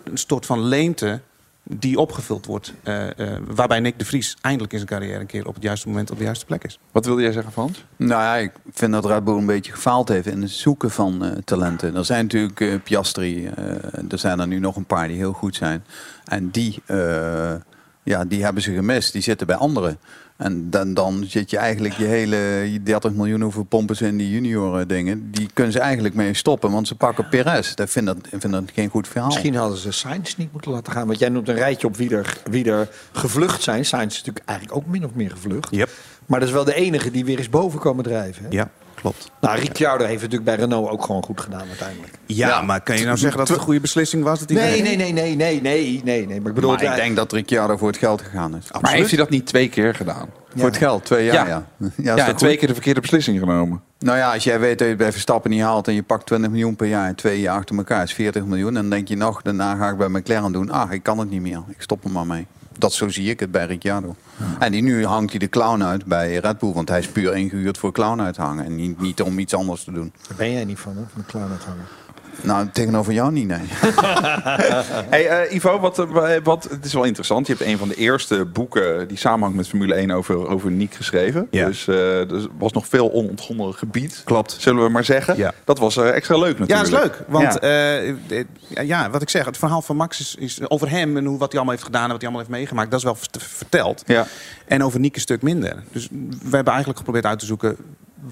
een soort van leemte die opgevuld wordt. eh, eh, waarbij Nick de Vries eindelijk in zijn carrière een keer op het juiste moment op de juiste plek is. Wat wilde jij zeggen, Frans? Nou ja, ik vind dat Red Bull een beetje gefaald heeft in het zoeken van eh, talenten. Er zijn natuurlijk eh, Piastri, eh, er zijn er nu nog een paar die heel goed zijn. En die, eh, ja, die hebben ze gemist, die zitten bij anderen. En dan, dan zit je eigenlijk je hele je 30 miljoen hoeveel pompen ze in die junior dingen. Die kunnen ze eigenlijk mee stoppen, want ze pakken Perez. Dat vind dat, ik vind dat geen goed verhaal. Misschien hadden ze Sainz niet moeten laten gaan. Want jij noemt een rijtje op wie er, wie er gevlucht zijn. Sainz is natuurlijk eigenlijk ook min of meer gevlucht. Yep. Maar dat is wel de enige die weer eens boven komen drijven. Hè? Ja, klopt. Nou, Ricciardo heeft het natuurlijk bij Renault ook gewoon goed gedaan uiteindelijk. Ja, maar kan je nou zeggen dat het een goede beslissing was? Dat hij Nee, nee, nee, nee, nee, nee, nee, nee. Maar ik bedoel, maar ik denk dat Ricciardo voor het geld gegaan is. Maar heeft hij dat niet twee keer gedaan? Voor het geld, twee jaar, ja. Ja. ja. <laughs> is Ja, toch en twee goed? keer de verkeerde beslissing genomen. Nou ja, als jij weet dat je het bij Verstappen niet haalt en je pakt 20 miljoen per jaar en twee jaar achter elkaar is 40 miljoen. Dan denk je nog, daarna ga ik bij McLaren doen. Ah, ik kan het niet meer. Ik stop er maar mee. Dat zo zie ik het bij Ricciardo. En die, nu hangt hij de clown uit bij Red Bull. Want hij is puur ingehuurd voor clown uit te hangen. En niet, niet om iets anders te doen. Daar ben jij niet van, hè? Van de clown uithangen. Nou, tegenover jou niet, nee. <laughs> Hey, eh, Ivo, wat, eh, wat, het is wel interessant. Je hebt een van de eerste boeken die samenhangt met Formule 1 over, over Niek geschreven. Ja. Dus eh, er was nog veel onontgonnen gebied. Klopt. Zullen we maar zeggen. Ja. Dat was extra leuk Ja, natuurlijk. dat is leuk. Want Ja. ja, wat ik zeg, het verhaal van Max is, is over hem en hoe, wat hij allemaal heeft gedaan en wat hij allemaal heeft meegemaakt, dat is wel vert- verteld. Ja. En over Niek een stuk minder. Dus we hebben eigenlijk geprobeerd uit te zoeken,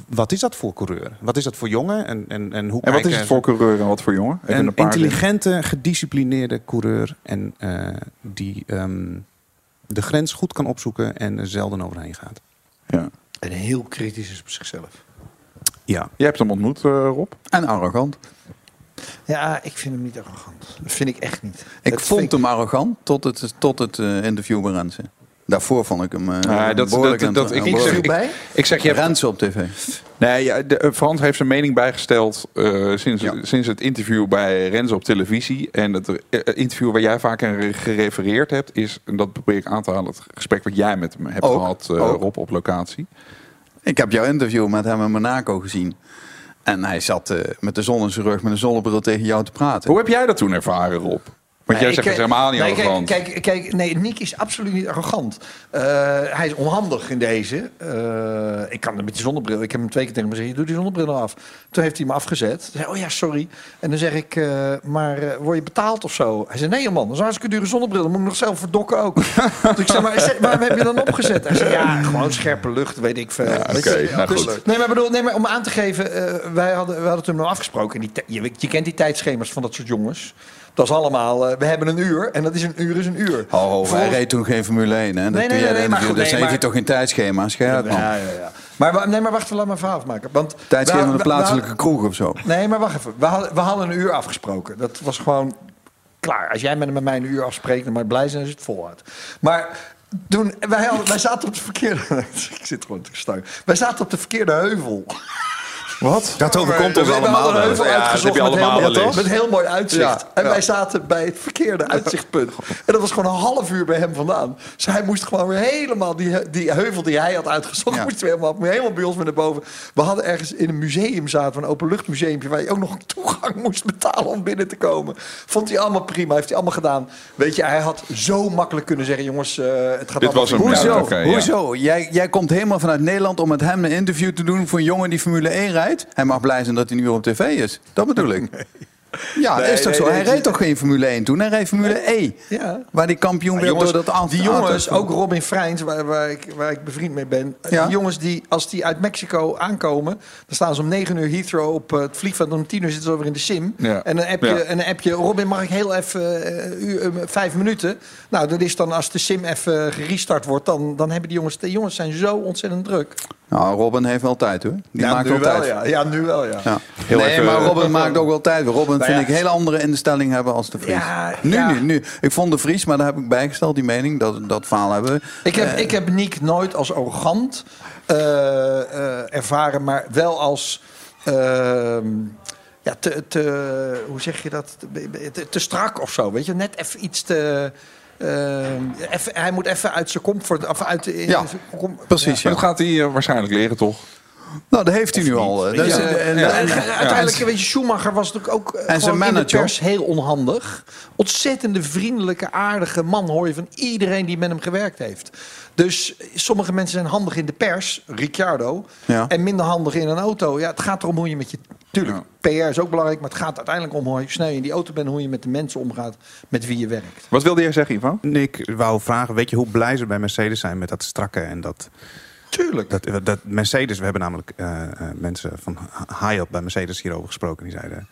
wat is dat voor coureur? Wat is dat voor jongen? En, en, en hoe En wat is het voor coureur en wat voor jongen? Even Een intelligente, gedisciplineerde coureur. En eh, die ehm, de grens goed kan opzoeken en er zelden overheen gaat. Ja. En heel kritisch is op zichzelf. Ja. Jij hebt hem ontmoet, eh, Rob? En arrogant. Ja, ik vind hem niet arrogant. Dat vind ik echt niet. Ik Dat vond hem arrogant tot het, tot het eh, interview. Daarvoor vond ik hem eh Ah, dat- behoorlijk dat- dat- ik- zeg- bij? Ik zeg, je hebt, Rensen op tv. nee, ja, de, eh, Frans heeft zijn mening bijgesteld eh, sinds, Ja. sinds het interview bij Renzo op televisie. En het interview waar jij vaak aan re- gerefereerd hebt, is, en dat probeer ik aan te halen, het gesprek wat jij met hem hebt Ook, gehad, eh, ook. Rob, op locatie. Ik heb jouw interview met hem in Monaco gezien. En hij zat eh, met de zon in zijn rug met een zonnebril tegen jou te praten. Hoe heb jij dat toen ervaren, Rob? Want jij zegt het kijk- helemaal niet nee, arrogant. Kijk, kijk, kijk, nee, Nick is absoluut niet arrogant. Eh, hij is onhandig in deze. Eh, ik kan hem met die zonnebril. Ik heb hem twee keer tegen me gezegd: doe die zonnebril nou af. Toen heeft hij me afgezet. Zei, oh ja, sorry. En dan zeg ik: eh, maar word je betaald of zo? Hij zei: nee, man, dat is een hartstikke dure zonnebril. Dan moet ik nog zelf verdokken ook. <laughs> dus ik zei: maar waarom heb je dan opgezet? Hij zei: ja, gewoon scherpe lucht, weet ik veel. Ja, oké, je? nou Dus- goed. nee, maar bedoel, nee, maar om aan te geven, wij hadden, we hadden toen nog afgesproken. Die je, je kent die tijdschema's van dat soort jongens. Dat is allemaal, eh, we hebben een uur en dat is een uur is een uur. Ho, ho, hij reed toen geen Formule 1. Hè? Dat nee, nee, de nee, maar goed, dus nee, heeft maar- hij toch geen tijdschema? Scherp man. Ja, ja, ja. Maar, nee, maar wacht, laat me een verhaal afmaken. Want Tijdschema van de we- plaatselijke kroeg of zo. Nee, maar wacht even. We hadden, we hadden een uur afgesproken. Dat was gewoon klaar. Als jij met, met mij een uur afspreekt, dan maar blij zijn als het volhoudt. Maar toen, wij, hadden, wij zaten op de verkeerde... <laughs> ik zit gewoon te stuin. Wij zaten op de verkeerde heuvel. Wat? Dat overkomt ons We allemaal. een wel Ja, dat uitgezocht heb je met, allemaal heel, met heel mooi uitzicht. Ja, en ja. wij zaten bij het verkeerde uitzichtpunt. En dat was gewoon een half uur bij hem vandaan. Dus hij moest gewoon weer helemaal die, die heuvel die hij had uitgezocht... Ja. moest weer helemaal, helemaal bij ons weer naar boven. We hadden ergens in een museum zaten, een openluchtmuseumpje... waar je ook nog een toegang moest betalen om binnen te komen. Vond hij allemaal prima, heeft hij allemaal gedaan. Weet je, hij had zo makkelijk kunnen zeggen... jongens, eh, het gaat Dit allemaal was. Hoezo? Hoezo? Jij, jij komt helemaal vanuit Nederland om met hem een interview te doen voor een jongen die Formule 1 rijdt. Hij mag blij zijn dat hij nu op tv is. Dat bedoel ik. <laughs> Ja, Nee, is toch nee, zo? hij reed toch geen Formule 1 toen? Hij reed Formule E. Ja. Waar die kampioen werd door dat auto. die jongens, ook Robin Freins, waar, waar, ik, waar ik bevriend mee ben. Ja. Die jongens die, als die uit Mexico aankomen, dan staan ze om 9 uur Heathrow op eh, het vliegveld. Om 10 uur zitten ze over in de sim. Ja. En dan heb je, en dan heb je, Robin, mag ik heel even uur, eh, vijf minuten? Nou, dat is dan als de sim even gerestart wordt, dan, dan hebben die jongens, de jongens zijn zo ontzettend druk. Nou, Robin heeft wel tijd hoor. Die maakt nu wel wel, tijd. ja. ja, nu wel, ja. Ja. Heel nee, even, maar eh, Robin maakt ook wel tijd. Robin Nou vind ja. ik een hele andere instelling hebben als de Vries. Ja, nu, ja. nu, nu. Ik vond de Vries, maar daar heb ik bijgesteld, die mening. Dat, dat verhaal hebben we. Ik heb, Eh, ik heb Nick nooit als arrogant eh, eh, ervaren, maar wel als. ehm, ja, te, te, hoe zeg je dat? Te, te strak of zo. Weet je, net even iets te. Ehm, even, hij moet even uit zijn comfort. Of uit, Ja, com- precies, Maar ja. dat gaat hij eh, waarschijnlijk leren, toch? Nou, dat heeft hij nu al. Dat is, Ja. en- Ja. En, en- uiteindelijk, weet je, Schumacher was natuurlijk ook eh, zijn in de manager. pers heel onhandig. Ontzettende vriendelijke, aardige man hoor je van iedereen die met hem gewerkt heeft. Dus sommige mensen zijn handig in de pers, Ricciardo, Ja. en minder handig in een auto. Ja, het gaat erom hoe je met je... Tuurlijk, PR is ook belangrijk, maar het gaat uiteindelijk om hoe je snel in die auto bent... hoe je met de mensen omgaat met wie je werkt. Wat wilde jij zeggen, Ivan? Nick wou vragen, weet je hoe blij ze bij Mercedes zijn met dat strakke en dat... Tuurlijk. Dat, dat Mercedes, we hebben namelijk eh, eh, mensen van high-up bij Mercedes hierover gesproken. Die zeiden,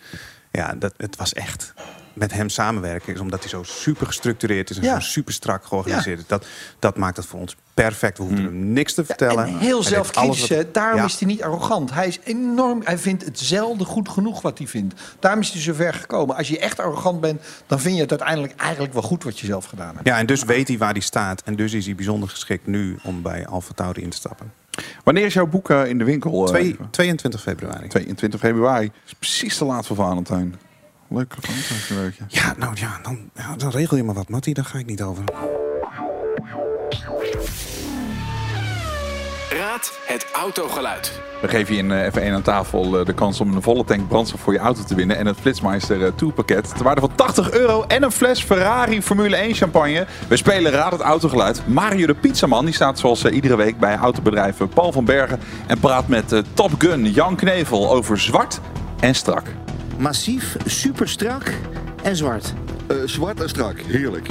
ja, dat, het was echt met hem samenwerken. Is omdat hij zo super gestructureerd is en Ja. zo super strak georganiseerd is. Dat, dat maakt het voor ons perfect. We hoeven hem niks te Ja, vertellen. en heel zelfkritisch. wat-. Daarom Ja. is hij niet arrogant. Hij is enorm. Hij vindt het zelden goed genoeg wat hij vindt. Daarom is hij zo ver gekomen. Als je echt arrogant bent, dan vind je het uiteindelijk eigenlijk wel goed wat je zelf gedaan hebt. Ja, en dus weet hij waar hij staat. En dus is hij bijzonder geschikt nu om bij Alfa Tauri in te stappen. Wanneer is jouw boek eh, in de winkel? eh, Twee- Ivan? 22 februari. 22 februari. is precies te laat voor Valentijn. Leuk. leuk. Ja, nou ja dan, ja, dan regel je maar wat, Mattie. Daar ga ik niet over. Raad het autogeluid. We geven je in eh, F1 aan tafel eh, de kans om een volle tank brandstof voor je auto te winnen. En het Flitsmeister eh, Tour pakket. Ter waarde van 80 euro en een fles Ferrari Formule 1 champagne. We spelen Raad het autogeluid. Mario de Pizzaman die staat zoals eh, iedere week bij autobedrijf eh, Paul van Bergen. En praat met eh, Top Gun Jan Knevel over zwart en strak. Massief, super strak en zwart. Eh, zwart en strak, heerlijk.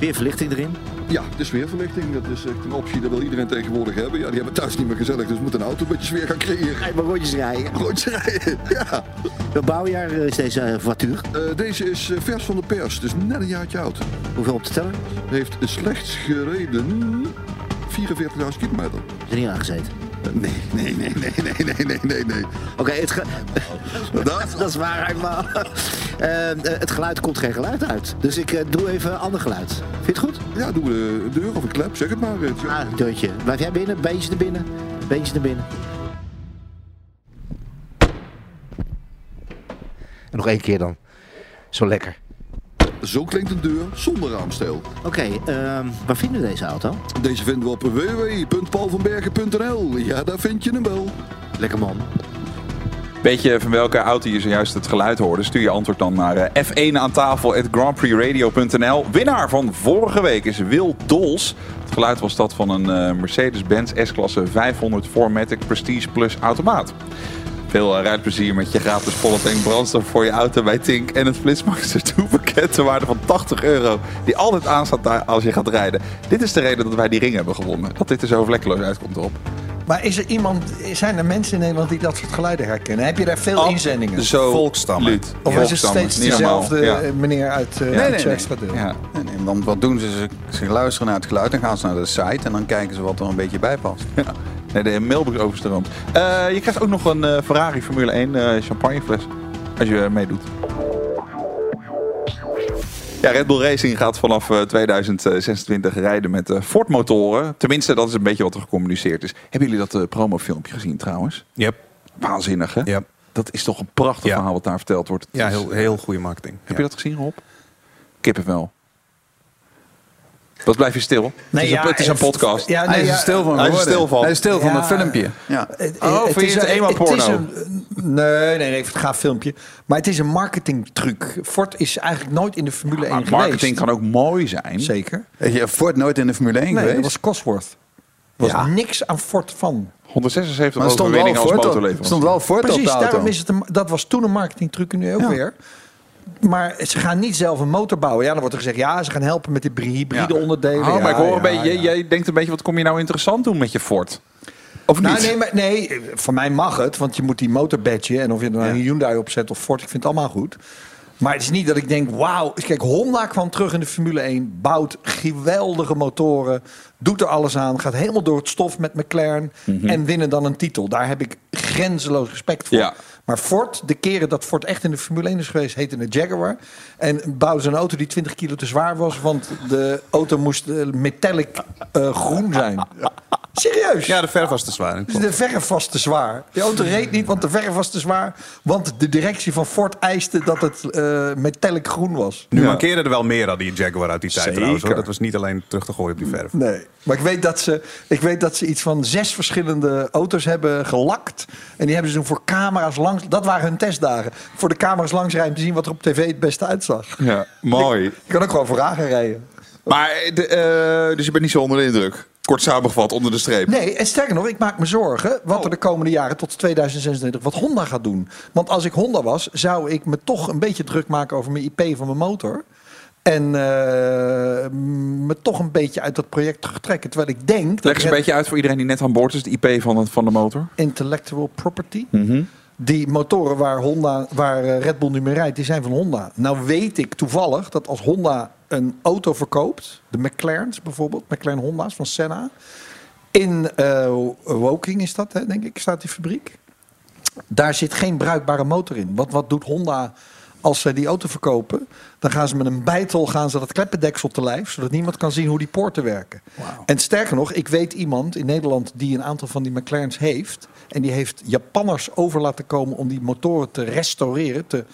Weer verlichting erin. Ja, de sfeerverlichting, dat is echt een optie, dat wil iedereen tegenwoordig hebben. Ja, die hebben thuis niet meer gezellig, dus we moeten een auto een beetje sfeer gaan creëren. Ga je maar rondjes rijden. Rondjes rijden, ja. <laughs> Welk bouwjaar is deze eh, voituur? Eh, deze is eh, vers van de pers, dus net een jaartje oud. Hoeveel op te tellen? Heeft slechts gereden 44.000 kilometer. Is er niet aangezeten? Nee, nee, nee, nee, nee, nee, nee, nee, nee. Oké, het <laughs> Dat? dat is waar eenmaal. Eh, eh, het geluid komt geen geluid uit. Dus ik eh, doe even een ander geluid. Vind je het goed? Ja, doen we de deur of een klep, zeg het maar. Ah, deurtje. Blijf jij binnen, beentje naar binnen. Beentje naar binnen. En nog één keer dan. Zo lekker. Zo klinkt een deur zonder raamsteel. Oké, ehm, waar vinden we deze auto? Deze vinden we op www.paulvanbergen.nl. Ja, daar vind je hem wel. Lekker man. Weet je van welke auto je zojuist het geluid hoorde? Stuur je antwoord dan naar eh, F1 aan tafel grandprixradio.nl. Winnaar van vorige week is Wil Dols. Het geluid was dat van een eh, Mercedes-Benz S-klasse 500 4MATIC Prestige Plus automaat. Veel eh, rijdplezier met je gratis volle tank brandstof voor je auto bij Tink. En het Flitsmaster 2 pakket ter waarde van 80 euro. Die altijd aanstaat daar als je gaat rijden. Dit is de reden dat wij die ring hebben gewonnen. Dat dit er zo vlekkeloos uitkomt erop. Maar is er iemand, zijn er mensen in Nederland die dat soort geluiden herkennen? Heb je daar veel inzendingen? Zo Volkstammen. luut. Of is het steeds dezelfde Ja. eh, meneer uit uh, Nee, nee, nee. Ja. Nee, nee, want wat doen ze? ze? Ze luisteren naar het geluid en gaan ze naar de site en dan kijken ze wat er een beetje bij past. Nee, de mailbox overstroomt. Eh je krijgt ook nog een eh, Ferrari Formule 1 eh, champagnefles. Als je meedoet. Ja, Red Bull Racing gaat vanaf eh, 2026 rijden met Ford motoren. Tenminste, dat is een beetje wat er gecommuniceerd is. Hebben jullie dat promofilmpje gezien trouwens? Yep. Waanzinnig hè? Yep. Dat is toch een prachtig Ja. verhaal wat daar verteld wordt. Het Ja, heel, heel goede marketing. Heb Ja. je dat gezien Rob? Kippenvel. Wat blijf je stil? Nee, het, is ja, een, het is een podcast. Ja, Hij nee, is ja, er stil van hij is stil van. Hij is stil van Ja. het filmpje. Ja. Het- Oh, het vind je is het een- eenmaal het is porno? een- Nee, nee, nee, het gaaf filmpje. Maar het is een marketingtruc. Ford is eigenlijk nooit in de Formule 1 Maar marketing geweest. kan ook mooi zijn. Zeker. Je, Ford nooit in de Formule 1 Nee, geweest? dat was Cosworth. Er was Ja. niks aan Ford van. 176 maar er stond wel, overwinningen als op, motorleverancier. stond wel Ford op Precies, de auto. daarom is het een, dat was toen een marketingtruc en nu ook Ja. weer. Maar ze gaan niet zelf een motor bouwen. Ja, dan wordt er gezegd, ja, ze gaan helpen met de hybride onderdelen. Oh, maar ik hoor een beetje, jij, denkt een beetje, wat kom je nou interessant doen met je Ford? Of Nou, niet? nee, maar, nee, voor mij mag het, want je moet die motor badgen. En of je er nou een Hyundai opzet of Ford, ik vind het allemaal goed. Maar het is niet dat ik denk, wauw. Kijk, Honda kwam terug in de Formule 1. Bouwt geweldige motoren. Doet er alles aan. Gaat helemaal door het stof met McLaren. Mhm. En winnen dan een titel. Daar heb ik grenzeloos respect voor. Ja. Maar Ford, de keren dat Ford echt in de Formule 1 is geweest, heette een Jaguar. En bouwden ze een auto die 20 kilo te zwaar was. Want de auto moest eh, metallic eh, groen zijn. <laughs> Serieus? Ja, de verf was te zwaar. Dus de verf was te zwaar. De auto reed niet, want de verf was te zwaar. Want de directie van Ford eiste dat het eh metallic groen was. Nu mankeerde er wel meer aan die Jaguar uit die tijd Zeker. trouwens. Hoor. Dat was niet alleen terug te gooien op die verf. Nee. Maar ik weet, dat ze, ik weet dat ze iets van zes verschillende auto's hebben gelakt. En die hebben ze toen voor camera's langs... Dat waren hun testdagen. Voor de camera's langs rijden om te zien wat er op tv het beste uitzag. Ja, mooi. Je kan ook gewoon vooraan gaan rijden. Maar, de, eh, dus je bent niet zo onder de indruk? Kort samengevat, onder de streep. Nee, en sterker nog, ik maak me zorgen wat er de komende jaren tot 2026 wat Honda gaat doen. Want als ik Honda was, zou ik me toch een beetje druk maken over mijn IP van mijn motor. En eh, me toch een beetje uit dat project terugtrekken. Terwijl ik denk... dat Leg eens een beetje uit voor iedereen die net aan boord is, de IP van, het, van de motor. Intellectual property. Mhm. Die motoren waar, Honda, waar eh, Red Bull nu mee rijdt, die zijn van Honda. Nou weet ik toevallig dat als Honda een auto verkoopt, de McLaren's bijvoorbeeld, McLaren Honda's van Senna, in eh, Woking is dat, denk ik, staat die fabriek. Daar zit geen bruikbare motor in. Want wat doet Honda als ze die auto verkopen? Dan gaan ze met een bijtel gaan ze dat kleppendeksel te lijf, zodat niemand kan zien hoe die poorten werken. En sterker nog, ik weet iemand in Nederland die een aantal van die McLaren's heeft. En die heeft Japanners over laten komen om die motoren te restaureren, te,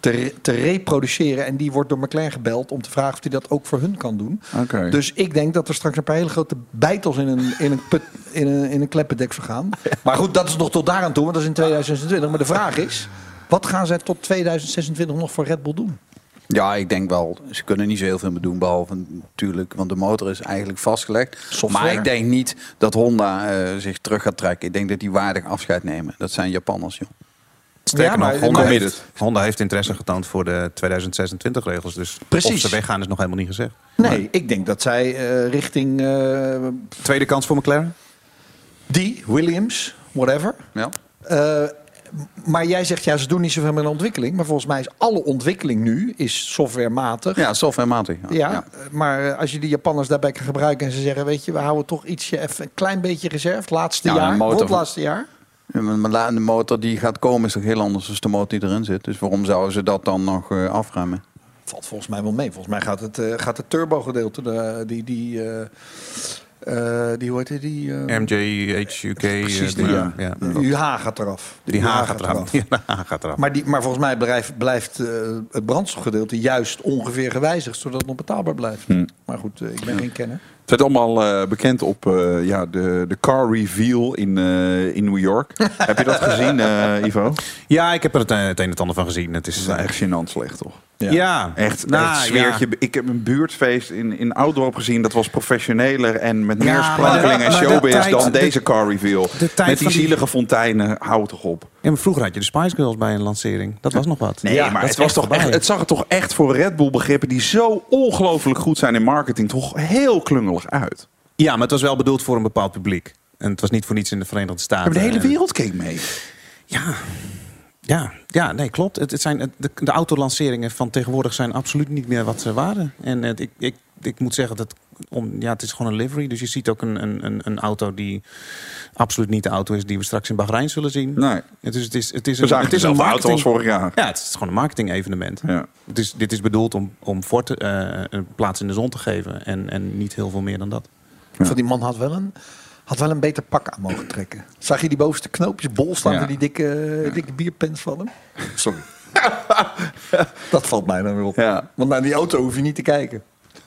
te, re- te reproduceren. En die wordt door McLaren gebeld om te vragen of hij dat ook voor hun kan doen. Dus ik denk dat er straks een paar hele grote bijtels in een, in een, put, in een, in een kleppendeksel gaan. <laughs> Maar goed, dat is nog tot daaraan toe, want dat is in 2026. Maar de vraag is, wat gaan zij tot 2026 nog voor Red Bull doen? Ja, ik denk wel. Ze kunnen niet zo heel veel meer doen. Behalve natuurlijk, want de motor is eigenlijk vastgelegd. Software. Maar ik denk niet dat Honda eh, zich terug gaat trekken. Ik denk dat die waardig afscheid nemen. Dat zijn Japanners, joh. Sterker Ja, maar- nog, Honda maar- heeft, Honda heeft interesse getoond voor de 2026 regels. Dus Precies. of ze weggaan is nog helemaal niet gezegd. Nee, ik denk dat zij eh, richting eh, Tweede kans voor McLaren? die, Williams, whatever. Ja. Eh, maar jij zegt, ja, ze doen niet zoveel met de ontwikkeling. Maar volgens mij is alle ontwikkeling nu is softwarematig. Ja, softwarematig. Ja, eh, maar als je die Japanners daarbij kan gebruiken en ze zeggen, weet je, we houden toch ietsje even een klein beetje reserve, laatste Ja, jaar, motor laatste jaar. Maar- de motor die gaat komen is toch heel anders dan de motor die erin zit. Dus waarom zouden ze dat dan nog eh, afremmen? Valt volgens mij wel mee. Volgens mij gaat het, eh, gaat het turbo gedeelte, de, die, die, eh, eh, die, heet die? die eh, MJHUK. Precies, eh, die, ja. ja. ja. Die H gaat eraf. Die H gaat eraf. H <laughs> gaat eraf. Maar, die, maar volgens mij blijft, blijft eh, het brandstofgedeelte juist ongeveer gewijzigd, zodat het nog betaalbaar blijft. Hm. Maar goed, ik ben geen kenner. Het werd allemaal eh, bekend op eh, ja, de, de car reveal in, eh, in New York. <laughs> Heb je dat gezien, eh, Ivo? Ja, ik heb er het, het een en het ander van gezien. Het is is echt gênant slecht, toch? Ja, Echt, Nou, echt sfeertje. Ik heb een buurtfeest in, in Oudorp gezien. Dat was professioneler en met meer sprankeling en de- maar de showbiz dan de- deze car reveal. met die zielige fonteinen. Hou toch op. Ja, maar vroeger had je de Spice Girls bij een lancering. Dat was nog wat. Nee, Ja, maar het, was toch echt, het zag er toch echt voor Red Bull begrippen die zo ongelooflijk goed zijn in marketing toch heel klungelig uit. Ja, maar het was wel bedoeld voor een bepaald publiek. En het was niet voor niets in de Verenigde Staten. Maar de hele En- wereld keek mee. Ja, ja, ja nee, klopt. Het, het zijn, het- de, de autolanceringen van tegenwoordig zijn absoluut niet meer wat ze waren. En het, ik, ik, ik moet zeggen dat om, ja, het is gewoon een livery. Dus je ziet ook een, een, een, een auto die absoluut niet de auto is die we straks in Bahrein zullen zien. Nee. Het is, het is, het is een, het is een dezelfde auto als marketing. vorig jaar. Ja, het is gewoon een marketing evenement. Ja. Het is, dit is bedoeld om, om Ford eh, een plaats in de zon te geven. En, en niet heel veel meer dan dat. Van die man had wel een, had wel een beter pak aan mogen trekken. Zag je die bovenste knoopjes bol staan Ja. die dikke, dikke bierpens van hem? Sorry. <laughs> dat valt mij dan weer op. Ja. Want naar die auto hoef je niet te kijken.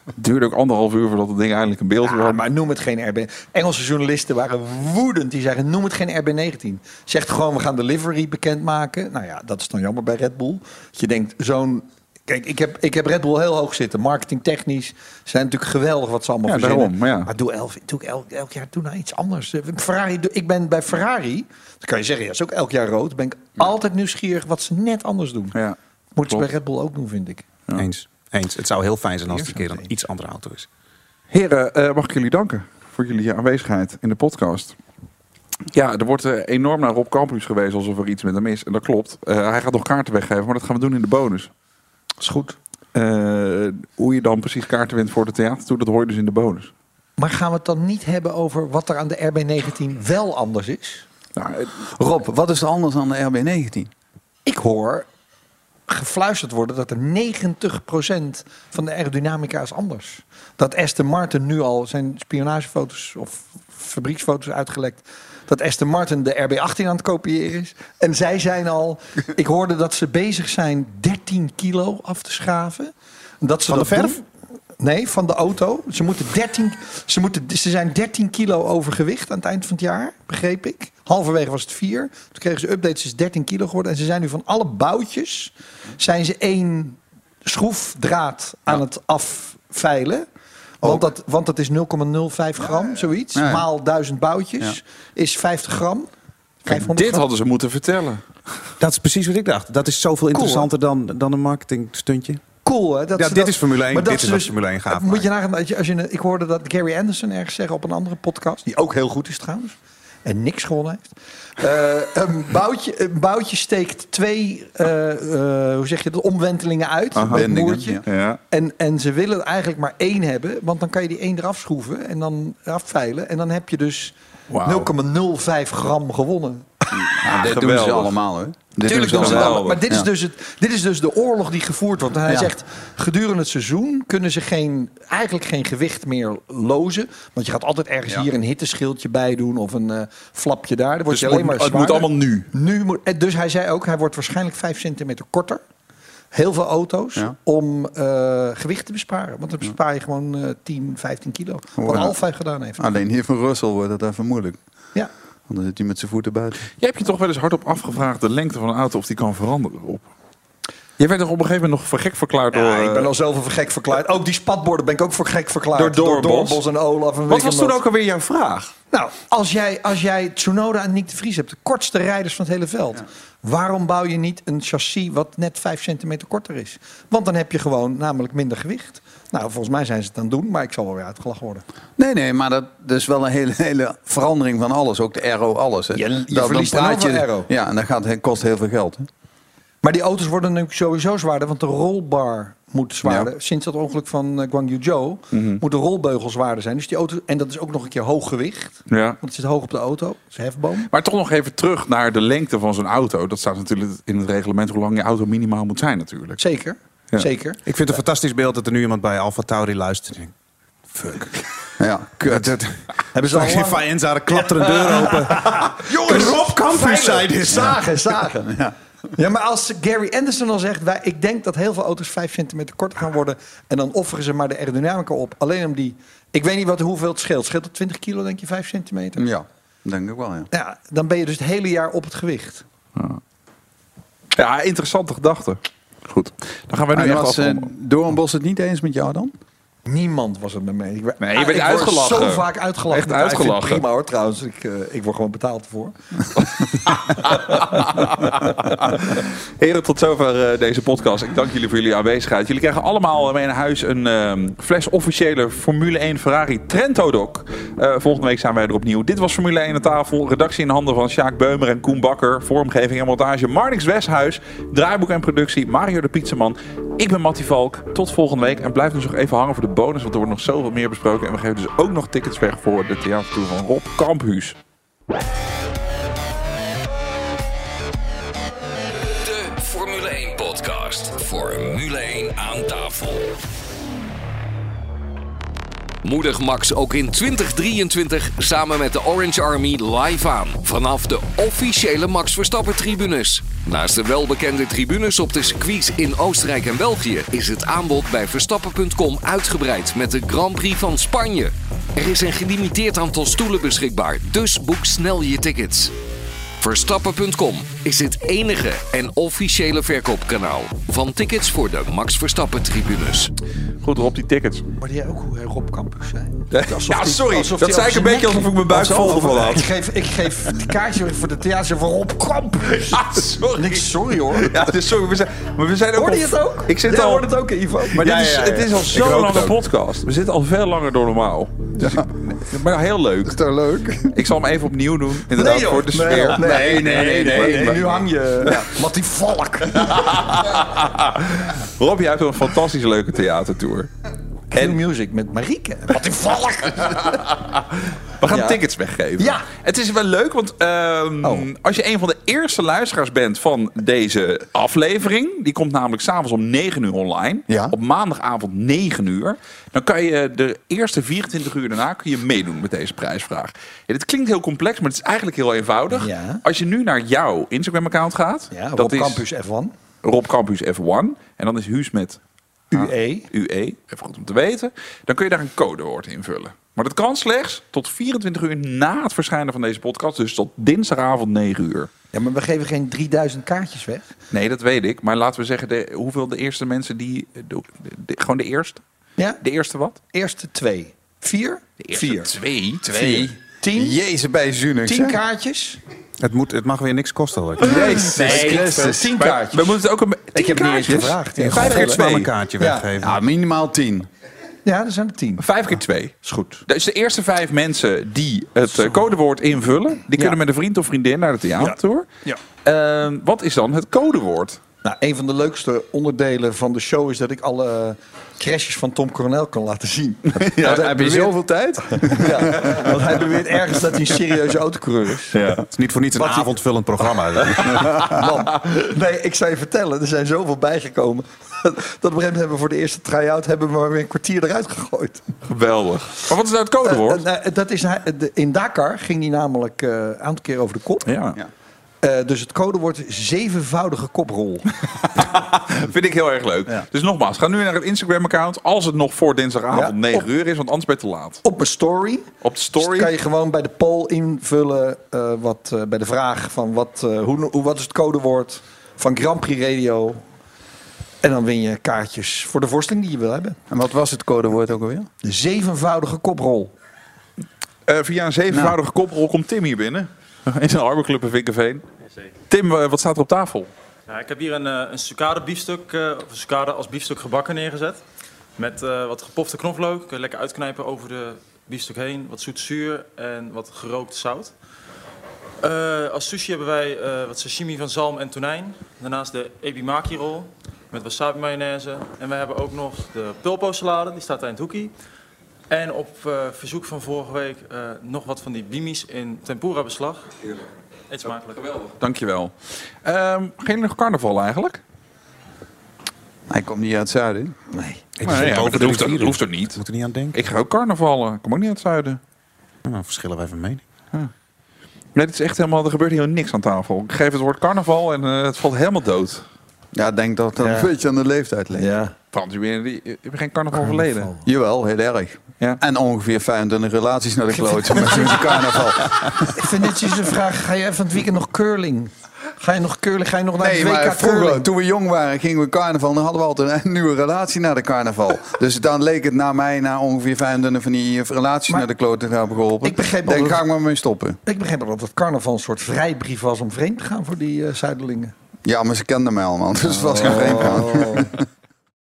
Het duurde ook anderhalf uur voordat het ding eindelijk een beeld Ja, was. maar noem het geen RB. Engelse journalisten waren woedend. Die zeggen, noem het geen RB19. Zegt gewoon, we gaan de livery bekendmaken. Nou ja, dat is dan jammer bij Red Bull. Dat je denkt, zo'n... Kijk, ik heb, ik heb Red Bull heel hoog zitten. Marketingtechnisch zijn natuurlijk geweldig wat ze allemaal Ja, verzinnen. daarom, ja. Maar doe, elf, doe ik elk, elk jaar doe nou iets anders. Eh, Ferrari, ik ben bij Ferrari, dat kan je zeggen, ja, is ook elk jaar rood. Ben ik altijd nieuwsgierig wat ze net anders doen. Ja. Moeten ze bij. Red Bull ook doen, vind ik. Eens. Eens. Het zou heel fijn zijn als het een keer een iets andere auto is. Heren, eh, mag ik jullie danken voor jullie aanwezigheid in de podcast. Ja, er wordt eh, enorm naar Rob Campus gewezen alsof er iets met hem is. En dat klopt. Eh, hij gaat nog kaarten weggeven, maar dat gaan we doen in de bonus. Is goed. Eh, hoe je dan precies kaarten wint voor de theatertour, dat hoor je dus in de bonus. Maar gaan we het dan niet hebben over wat er aan de RB19 wel anders is? Nou, Rob, wat is er anders dan de RB19? Ik hoor gefluisterd worden dat er 90% van de aerodynamica is anders. Dat Aston Martin nu al zijn spionagefoto's of fabrieksfoto's uitgelekt. Dat Aston Martin de RB18 aan het kopiëren is. En zij zijn al. <laughs> Ik hoorde dat ze bezig zijn 13 kilo af te schaven. Dat ze Van de dat verf? doen. Nee, van de auto. Ze, moeten 13, ze, moeten, ze zijn 13 kilo overgewicht aan het eind van het jaar, begreep ik. Halverwege was het 4. Toen kregen ze updates, is 13 kilo geworden. En ze zijn nu van alle boutjes, zijn ze één schroefdraad aan het afveilen. Want dat, want dat is 0,05 gram, zoiets. Maal 1000 boutjes is 50 gram. 500 dit gram. hadden ze moeten vertellen. Dat is precies wat ik dacht. Dat is zoveel interessanter dan, dan een marketingstuntje. Cool, hè? Dat Ja, dit dat- is Formule 1. maar dat Dit is dus- Formule 1 gaaf Moet je nagaan, dat je, als je, ik hoorde dat Gary Anderson ergens zeggen op een andere podcast, die ook heel goed is trouwens, en niks gewonnen heeft. Eh, een, boutje, een boutje steekt twee, eh, eh, hoe zeg je dat, omwentelingen uit. Aha. met een ja. Ja. En, en ze willen eigenlijk maar één hebben, want dan kan je die één eraf schroeven en dan afveilen. En dan heb je dus Wauw. 0,05 gram gewonnen. Ja, dit doen ze allemaal, hè? Dit Tuurlijk doen ze maar dit is, dus het, dit is dus de oorlog die gevoerd wordt. En hij Ja. zegt, gedurende het seizoen kunnen ze geen, eigenlijk geen gewicht meer lozen. Want je gaat altijd ergens Ja. hier een hitteschildje bij doen of een eh, flapje daar. Dan Dus je alleen moet, maar het moet allemaal nu. Nu moet, dus hij zei ook, hij wordt waarschijnlijk 5 centimeter korter. Heel veel auto's om eh, gewicht te besparen. Want dan bespaar je gewoon eh 10, 15 kilo. Wat. Alfa gedaan heeft. Alleen hier van Russell wordt het even moeilijk. Ja. Want dan zit hij met zijn voeten buiten. Jij hebt je toch wel eens hardop afgevraagd de lengte van een auto of die kan veranderen op. Jij werd toch op een gegeven moment nog voor gek verklaard door. Ja, ik ben eh, al zoveel voor gek verklaard. Ook die spatborden ben ik ook voor gek verklaard. Door Doorbos. Doorbos en Olaf. En weet Wat was toen ook alweer jouw vraag? Nou, als jij, als jij Tsunoda en Nick de Vries hebt, de kortste rijders van het hele veld. Waarom bouw je niet een chassis wat net 5 centimeter korter is? Want dan heb je gewoon namelijk minder gewicht. Nou, volgens mij zijn ze het aan het doen, maar ik zal wel weer uitgelachen worden. Nee, nee, maar dat, dat is wel een hele, hele verandering van alles. Ook de aero, alles. Hè. Je- je Dan- dan verliest praat veel aero. Ja, en dat gaat, kost heel veel geld. Hè. Maar die auto's worden nu sowieso zwaarder, want de rolbar moet zwaarder. Ja. Sinds dat ongeluk van eh, Guangyu Zhou moet de rolbeugel zwaarder zijn. Dus die auto, en dat is ook nog een keer hoog gewicht. Ja. Want het zit hoog op de auto. Dat is hefboom. Maar toch nog even terug naar de lengte van zo'n auto. Dat staat natuurlijk in het reglement hoe lang je auto minimaal moet zijn natuurlijk. Zeker. Ja. Zeker. Ik vind het een fantastisch beeld dat er nu iemand bij Alfa Tauri luistert. Fuck. <laughs> Ja, kut. Dat, Hebben ze al in lang- Faenza, er klapt er een deur open. <laughs> Jongens, Rob Campus zei dit. Zagen, zagen. Ja. maar als Gary Anderson al zegt... Wij, ik denk dat heel veel auto's 5 centimeter korter gaan worden... en dan offeren ze maar de aerodynamica op. Alleen om die... Ik weet niet wat, hoeveel het scheelt. Scheelt het 20 kilo, denk je, 5 centimeter? Ja, denk ik wel, ja. Ja, dan ben je dus het hele jaar op het gewicht. Ja, interessante gedachte. Goed, dan gaan wij nu En echt was eh, afronden. Doornbos het niet eens met jou dan? Niemand was het met me. Ik, Nee, je werd ik uitgelachen. zo vaak uitgelachen. Echt uitgelachen. Prima hoor, trouwens. Ik, eh, ik word gewoon betaald ervoor. <laughs> Heren, tot zover eh, deze podcast. Ik dank jullie voor jullie aanwezigheid. Jullie krijgen allemaal mee naar huis een ehm, fles officiële Formule 1 Ferrari Trento Doc. Eh, volgende week zijn wij er opnieuw. Dit was Formule 1 aan tafel. Redactie in handen van Sjaak Beumer en Koen Bakker. Vormgeving en montage Marnix Westhuis. Draaiboek en productie Mario de Pizzaman. Ik ben Mattie Valk. Tot volgende week. En blijf dus nog even hangen voor de bonus, want er wordt nog zoveel meer besproken. En we geven dus ook nog tickets weg voor de theatertour van Rob Kamphuus. De Formule 1 podcast. Formule 1 aan tafel. Moedig Max ook in 2023 samen met de Orange Army live aan. Vanaf de officiële Max Verstappen tribunes. Naast de welbekende tribunes op de circuits in Oostenrijk en België... is het aanbod bij Verstappen.com uitgebreid met de Grand Prix van Spanje. Er is een gelimiteerd aantal stoelen beschikbaar, dus boek snel je tickets. Verstappen.com is het enige en officiële verkoopkanaal van tickets voor de Max Verstappen tribunes. Goed Rob, die tickets. Maar jij ook hoe hij Rob Campus zei? Ja, die- sorry. alsof Dat die zei ik een beetje zijn alsof ik mijn buik vol ervan had. Ik geef, ik geef het kaartje voor de theater van Rob Campus. <laughs> Ah, sorry. Niks sorry hoor. Ja, dus sorry. We zijn, maar we zijn ook Hoorde al- je het ook? Ik zit Jij al... hoorde het ook, Ivo. Maar Ja, dit is, ja, ja. het is al rook lange podcast. We zitten al veel langer door normaal. Dus ik- maar heel leuk. Is dat leuk? Ik zal hem even opnieuw doen. Inderdaad, Nee, voor de Nee, sfeer. Nee, nee, nee, nee, maar- Nu hang je. Ja. Mattie Valk. <laughs> Rob, jij hebt een fantastisch leuke theatertour. En music met Marieke. Mattie Valk. We gaan Ja. tickets weggeven. Ja. Het is wel leuk, want ehm, Oh. als je een van de eerste luisteraars bent van deze aflevering, die komt namelijk s'avonds om 9 uur online. Ja. Op maandagavond 9 uur. Dan kan je de eerste 24 uur daarna kun je meedoen met deze prijsvraag. Ja, dit klinkt heel complex, maar het is eigenlijk heel eenvoudig. Als je nu naar jouw Instagram-account gaat, Ja, dat Rob is Campus F1. Rob Campus F1. En dan is Huus met UE. UE, even goed om te weten. Dan kun je daar een codewoord invullen. Maar dat kan slechts tot 24 uur na het verschijnen van deze podcast. Dus tot dinsdagavond 9 uur. Ja, maar we geven geen 3000 kaartjes weg. Nee, dat weet ik. Maar laten we zeggen, de, hoeveel de eerste mensen die... De, de- de- gewoon de eerste? Ja? De eerste wat? Eerste twee. Vier? De eerste Vier. twee. Twee. Tien? Jezus bij Zunig. Tien kaartjes? Het, moet, het mag weer niks kosten. hoor. Jezus Christus. Tien Maar kaartjes. we moeten het ook een... Ik heb niet eens gevraagd. Ja, Vijf keer snel een twee. kaartje Ja. weggeven. Ja, minimaal tien. Ja, er zijn er tien. Vijf keer twee. Is goed. Dus de eerste vijf mensen die het eh, codewoord invullen... die kunnen met een vriend of vriendin naar de theatertour. Ja. Ehm, wat is dan het codewoord? Nou, een van de leukste onderdelen van de show is dat ik alle crashes van Tom Coronel kan laten zien. Heb je beweert- zoveel tijd? <laughs> Ja, want hij beweert ergens dat hij een serieuze autocoureur is. Ja. Het is niet voor niets een Wat avondvullend programma. <laughs> Man, nee, ik zou je vertellen, er zijn zoveel bijgekomen. Dat op een gegeven moment hebben we voor de eerste try-out hebben we maar weer een kwartier eruit gegooid. Geweldig. Maar wat is nou het codewoord? Nou, dat is, in Dakar ging hij namelijk eh, een aantal keer over de kop. ja. Eh, dus het codewoord is zevenvoudige koprol. <laughs> Vind ik heel erg leuk. Ja. Dus nogmaals, ga nu naar het Instagram-account. Als het nog voor dinsdagavond Ja. 9 Op- uur is, want anders ben je te laat. Op mijn story. Op de story. Dus kan je gewoon bij de poll invullen eh, wat, eh, bij de vraag van wat, eh, hoe, hoe, wat is het codewoord van Grand Prix Radio. En dan win je kaartjes voor de voorstelling die je wil hebben. En wat was het codewoord ook alweer? De zevenvoudige koprol. Eh, via een zevenvoudige Nou. koprol komt Tim hier binnen. <laughs> In zijn arbeidsclub in Vinkenveen. Tim, wat staat er op tafel? Ja, ik heb hier een, eh, een sucade biefstuk, eh, of een sucade als biefstuk gebakken neergezet. Met eh, wat gepofte knoflook. Kun je lekker uitknijpen over de biefstuk heen. Wat zoet-zuur en wat gerookt zout. Als sushi hebben wij wat sashimi van zalm en tonijn. Daarnaast de ebimaki rol met wasabi mayonaise. En we hebben ook nog de pulpo salade, die staat daar in het hoekie. En op eh, verzoek van vorige week eh, nog wat van die bimis in tempura beslag. Eet smakelijk. Dankjewel. Ehm geen nog carnaval eigenlijk? Hij komt niet uit het zuiden. Nee. Ik Nee, ja, dat de hoeft, doen. hoeft er niet. Moet er niet aan denken. Ik ga ook carnavallen. Ik kom ook niet uit het zuiden. Nou, verschillen wij van mening. Nee, dit is echt helemaal, er gebeurt hier niks aan tafel. Ik geef het woord carnaval en eh, het valt helemaal dood. Ja, ik denk dat dat Ja. een beetje aan de leeftijd ligt. Ja. Frans, je bent- geen carnaval verleden. Jawel, heel erg. Ja. En ongeveer 25 relaties naar de kloot <laughs> met zo'n carnaval. Ik vind netjes een vraag. Ga je even van het weekend nog curling? Ga je nog curling? Ga je nog naar Nee, het WK maar vroeger, curling? toen we jong waren, gingen we carnaval. Dan hadden we altijd een nieuwe relatie naar de carnaval. <laughs> Dus dan leek het naar mij na ongeveer 25 van die relaties Maar- naar de kloot te hebben geholpen. Ik begreep Denk, dat- ga ik maar mee stoppen. Ik begreep wel dat het carnaval een soort vrijbrief was om vreemd te gaan voor die eh Zuiderlingen. Ja, maar ze kenden mij allemaal, dus het was geen vreemd gaan. <laughs>